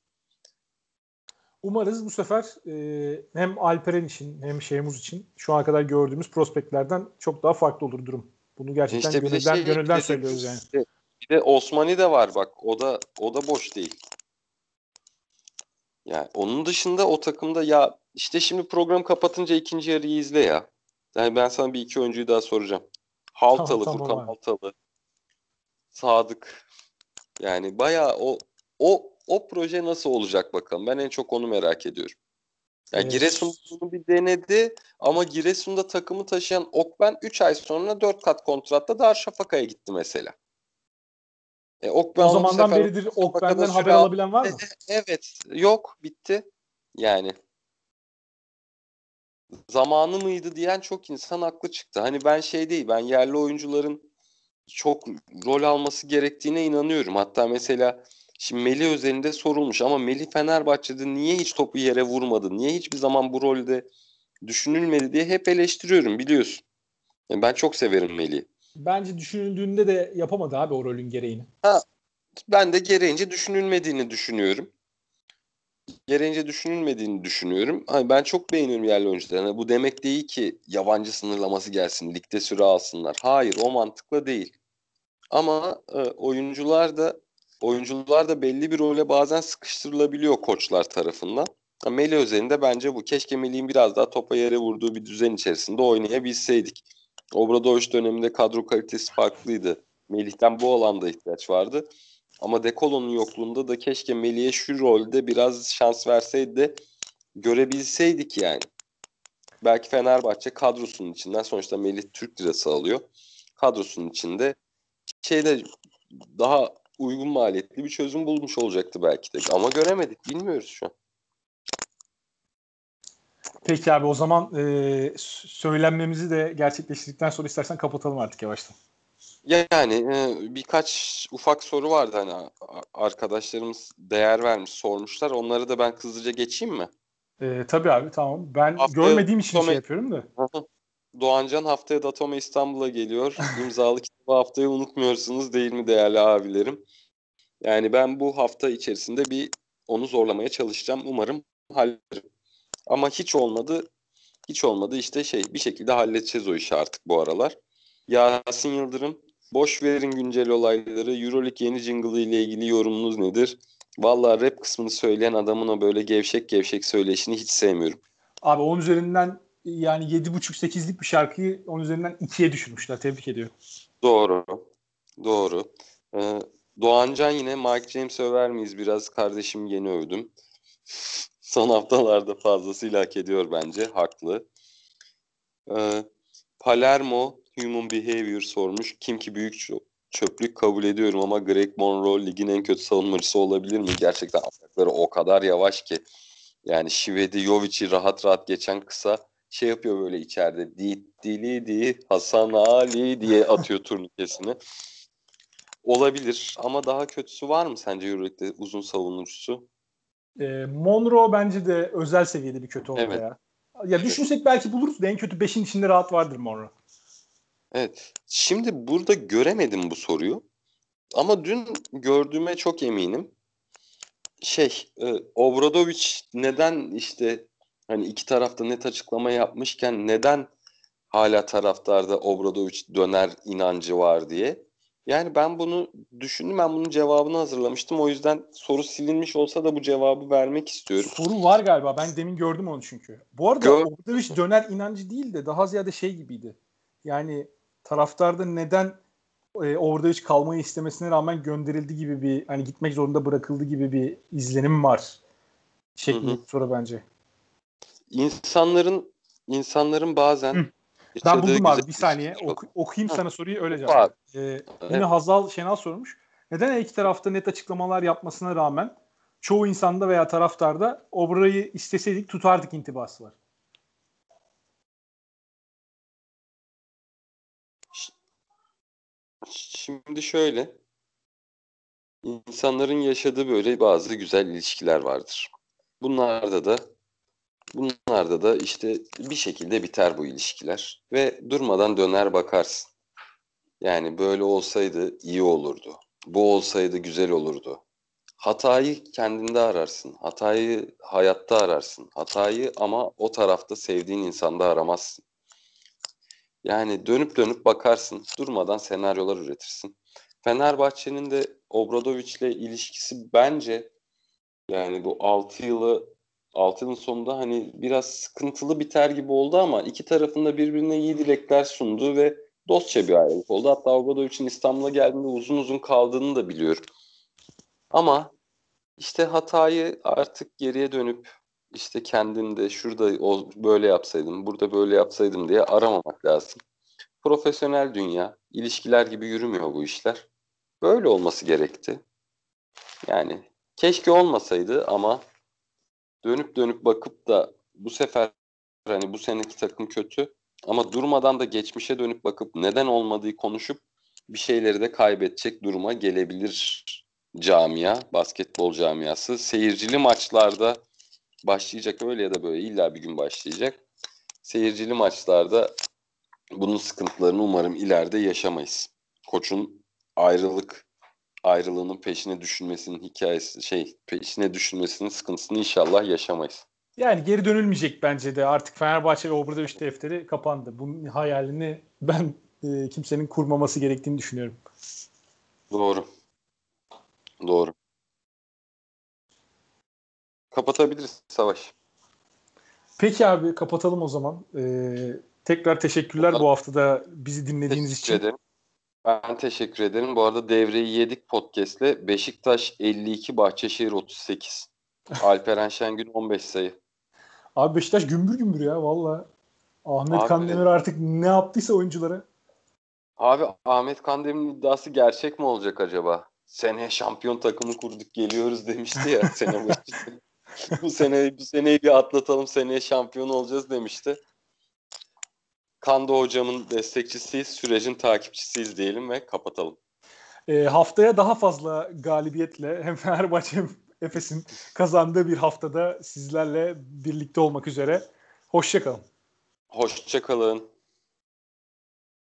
Umarız bu sefer e, hem Alperen için hem Şeymuz için şu ana kadar gördüğümüz prospektlerden çok daha farklı olur durum. Bunu gerçekten işte gönülden, şey, gönülden söylüyoruz yani. Bir de Osmani de var bak. O da o da boş değil. Yani onun dışında o takımda ya işte şimdi program kapatınca ikinci yarıyı izle ya. Yani ben sana bir iki oyuncuyu daha soracağım. Haltalı, tamam, Furkan tamam Haltalı. Sadık. Yani bayağı o o o proje nasıl olacak bakalım. Ben en çok onu merak ediyorum. Yani evet. Giresun bunu bir denedi ama Giresun'da takımı taşıyan Okben 3 ay sonra 4 kat kontratta Darüşşafaka'ya gitti mesela. E, Okben o zamandan beridir Okben'den haber alabilen var mı? Evet. Yok. Bitti. Yani zamanı mıydı diyen çok insan haklı çıktı. Hani ben şey değil, ben yerli oyuncuların çok rol alması gerektiğine inanıyorum. Hatta mesela şimdi Melih özelinde sorulmuş ama Melih Fenerbahçe'de niye hiç topu yere vurmadı? Niye hiçbir zaman bu rolde düşünülmedi diye hep eleştiriyorum biliyorsun. Yani ben çok severim Melih'i. Bence düşünüldüğünde de yapamadı abi o rolün gereğini. Ha, ben de gereğince düşünülmediğini düşünüyorum gereğince düşünülmediğini düşünüyorum. Hani ben çok beğeniyorum yerli oyuncuları. Yani bu demek değil ki yabancı sınırlaması gelsin, ligde süre alsınlar. Hayır, o mantıkla değil. Ama e, oyuncular da oyuncular da belli bir role bazen sıkıştırılabiliyor koçlar tarafından. Melih özelinde bence bu. Keşke Melih'in biraz daha topa yere vurduğu bir düzen içerisinde oynayabilseydik. Obradoviç döneminde kadro kalitesi farklıydı. Melih'ten bu alanda ihtiyaç vardı. Ama Dekolo'nun yokluğunda da keşke Melih'e şu rolde biraz şans verseydi de görebilseydik yani. Belki Fenerbahçe kadrosunun içinden sonuçta Melih Türk lirası alıyor. Kadrosunun içinde şeyde daha uygun maliyetli bir çözüm bulmuş olacaktı belki de. Ama göremedik. Bilmiyoruz şu an. Peki abi o zaman e, söylenmemizi de gerçekleştirdikten sonra istersen kapatalım artık yavaştan. Yani e, birkaç ufak soru vardı hani arkadaşlarımız değer vermiş sormuşlar. Onları da ben hızlıca geçeyim mi? E, tabii abi tamam. Ben haftaya görmediğim için Datome... şey yapıyorum da. Doğancan haftaya Datome İstanbul'a geliyor. *laughs* İmzalı kitabı haftayı unutmuyorsunuz değil mi değerli abilerim? Yani ben bu hafta içerisinde bir onu zorlamaya çalışacağım. Umarım hallederim. Ama hiç olmadı. Hiç olmadı işte şey bir şekilde halledeceğiz o işi artık bu aralar. Yasin Yıldırım boş verin güncel olayları. Euroleague yeni jingle ile ilgili yorumunuz nedir? Valla rap kısmını söyleyen adamın o böyle gevşek gevşek söyleşini hiç sevmiyorum. Abi onun üzerinden yani 7.5-8'lik bir şarkıyı onun üzerinden 2'ye düşürmüşler. Tebrik ediyorum. Doğru. Doğru. Ee, Doğancan yine Mike James över miyiz? Biraz kardeşim yeni övdüm. *laughs* Son haftalarda fazlasıyla hak ediyor bence. Haklı. Ee, Palermo Human Behavior sormuş. Kim ki büyük çöplük kabul ediyorum ama Greg Monroe ligin en kötü savunmacısı olabilir mi? Gerçekten ayakları o kadar yavaş ki. Yani Şivedi Jovic'i rahat rahat geçen kısa şey yapıyor böyle içeride. Di, dili di Hasan Ali diye atıyor turnikesini. Olabilir ama daha kötüsü var mı sence Euroleague'de uzun savunucusu? E, Monroe bence de özel seviyede bir kötü oldu evet. ya. Ya düşünsek belki buluruz da en kötü 5'in içinde rahat vardır Monroe. Evet. Şimdi burada göremedim bu soruyu. Ama dün gördüğüme çok eminim. Şey, e, Obradoviç neden işte hani iki tarafta net açıklama yapmışken neden hala taraftarda Obradoviç döner inancı var diye. Yani ben bunu düşündüm. Ben bunun cevabını hazırlamıştım. O yüzden soru silinmiş olsa da bu cevabı vermek istiyorum. Soru var galiba. Ben demin gördüm onu çünkü. Bu arada Gör... Obradoviç döner inancı değil de daha ziyade şey gibiydi. Yani taraftarda neden e, orada hiç kalmayı istemesine rağmen gönderildi gibi bir hani gitmek zorunda bırakıldı gibi bir izlenim var. Şeklinde soru bence. İnsanların insanların bazen Hı. Ben buldum abi bir saniye oku, okuyayım sana soruyu öyle cevap. Ee, yine evet. Hazal Şenal sormuş. Neden her iki tarafta net açıklamalar yapmasına rağmen çoğu insanda veya taraftarda Obra'yı isteseydik tutardık intibası var? Şimdi şöyle. insanların yaşadığı böyle bazı güzel ilişkiler vardır. Bunlarda da bunlarda da işte bir şekilde biter bu ilişkiler ve durmadan döner bakarsın. Yani böyle olsaydı iyi olurdu. Bu olsaydı güzel olurdu. Hatayı kendinde ararsın. Hatayı hayatta ararsın. Hatayı ama o tarafta sevdiğin insanda aramazsın. Yani dönüp dönüp bakarsın. Durmadan senaryolar üretirsin. Fenerbahçe'nin de Obradoviç'le ilişkisi bence yani bu 6 yılı 6 yılın sonunda hani biraz sıkıntılı biter gibi oldu ama iki tarafında birbirine iyi dilekler sundu ve dostça bir ayrılık oldu. Hatta Obradoviç'in İstanbul'a geldiğinde uzun uzun kaldığını da biliyorum. Ama işte hatayı artık geriye dönüp işte kendinde şurada o böyle yapsaydım, burada böyle yapsaydım diye aramamak lazım. Profesyonel dünya, ilişkiler gibi yürümüyor bu işler. Böyle olması gerekti. Yani keşke olmasaydı ama dönüp dönüp bakıp da bu sefer hani bu seneki takım kötü ama durmadan da geçmişe dönüp bakıp neden olmadığı konuşup bir şeyleri de kaybedecek duruma gelebilir camia, basketbol camiası. Seyircili maçlarda başlayacak öyle ya da böyle illa bir gün başlayacak. Seyircili maçlarda bunun sıkıntılarını umarım ileride yaşamayız. Koçun ayrılık ayrılığının peşine düşünmesinin hikayesi şey peşine düşünmesinin sıkıntısını inşallah yaşamayız. Yani geri dönülmeyecek bence de. Artık Fenerbahçe ve Obradoviç defteri kapandı. Bunun hayalini ben e, kimsenin kurmaması gerektiğini düşünüyorum. Doğru. Doğru. Kapatabiliriz Savaş. Peki abi kapatalım o zaman. Ee, Tekrar teşekkürler bu hafta da bizi dinlediğiniz teşekkür için. Ederim. Ben teşekkür ederim. Bu arada devreyi yedik podcast'le. Beşiktaş 52, Bahçeşehir 38. *laughs* Alperen Şengün 15 sayı. Abi Beşiktaş gümbür gümbür ya valla. Ahmet Abi, Kandemir artık ne yaptıysa oyunculara. Abi Ahmet Kandemir'in iddiası gerçek mi olacak acaba? Seneye şampiyon takımı kurduk geliyoruz demişti ya *laughs* sene başı. *laughs* bu sene bu seneyi bir atlatalım seneye şampiyon olacağız demişti. Kando hocamın destekçisiyiz, sürecin takipçisiyiz diyelim ve kapatalım. E, haftaya daha fazla galibiyetle hem Fenerbahçe hem Efes'in kazandığı bir haftada sizlerle birlikte olmak üzere. Hoşçakalın. Hoşçakalın.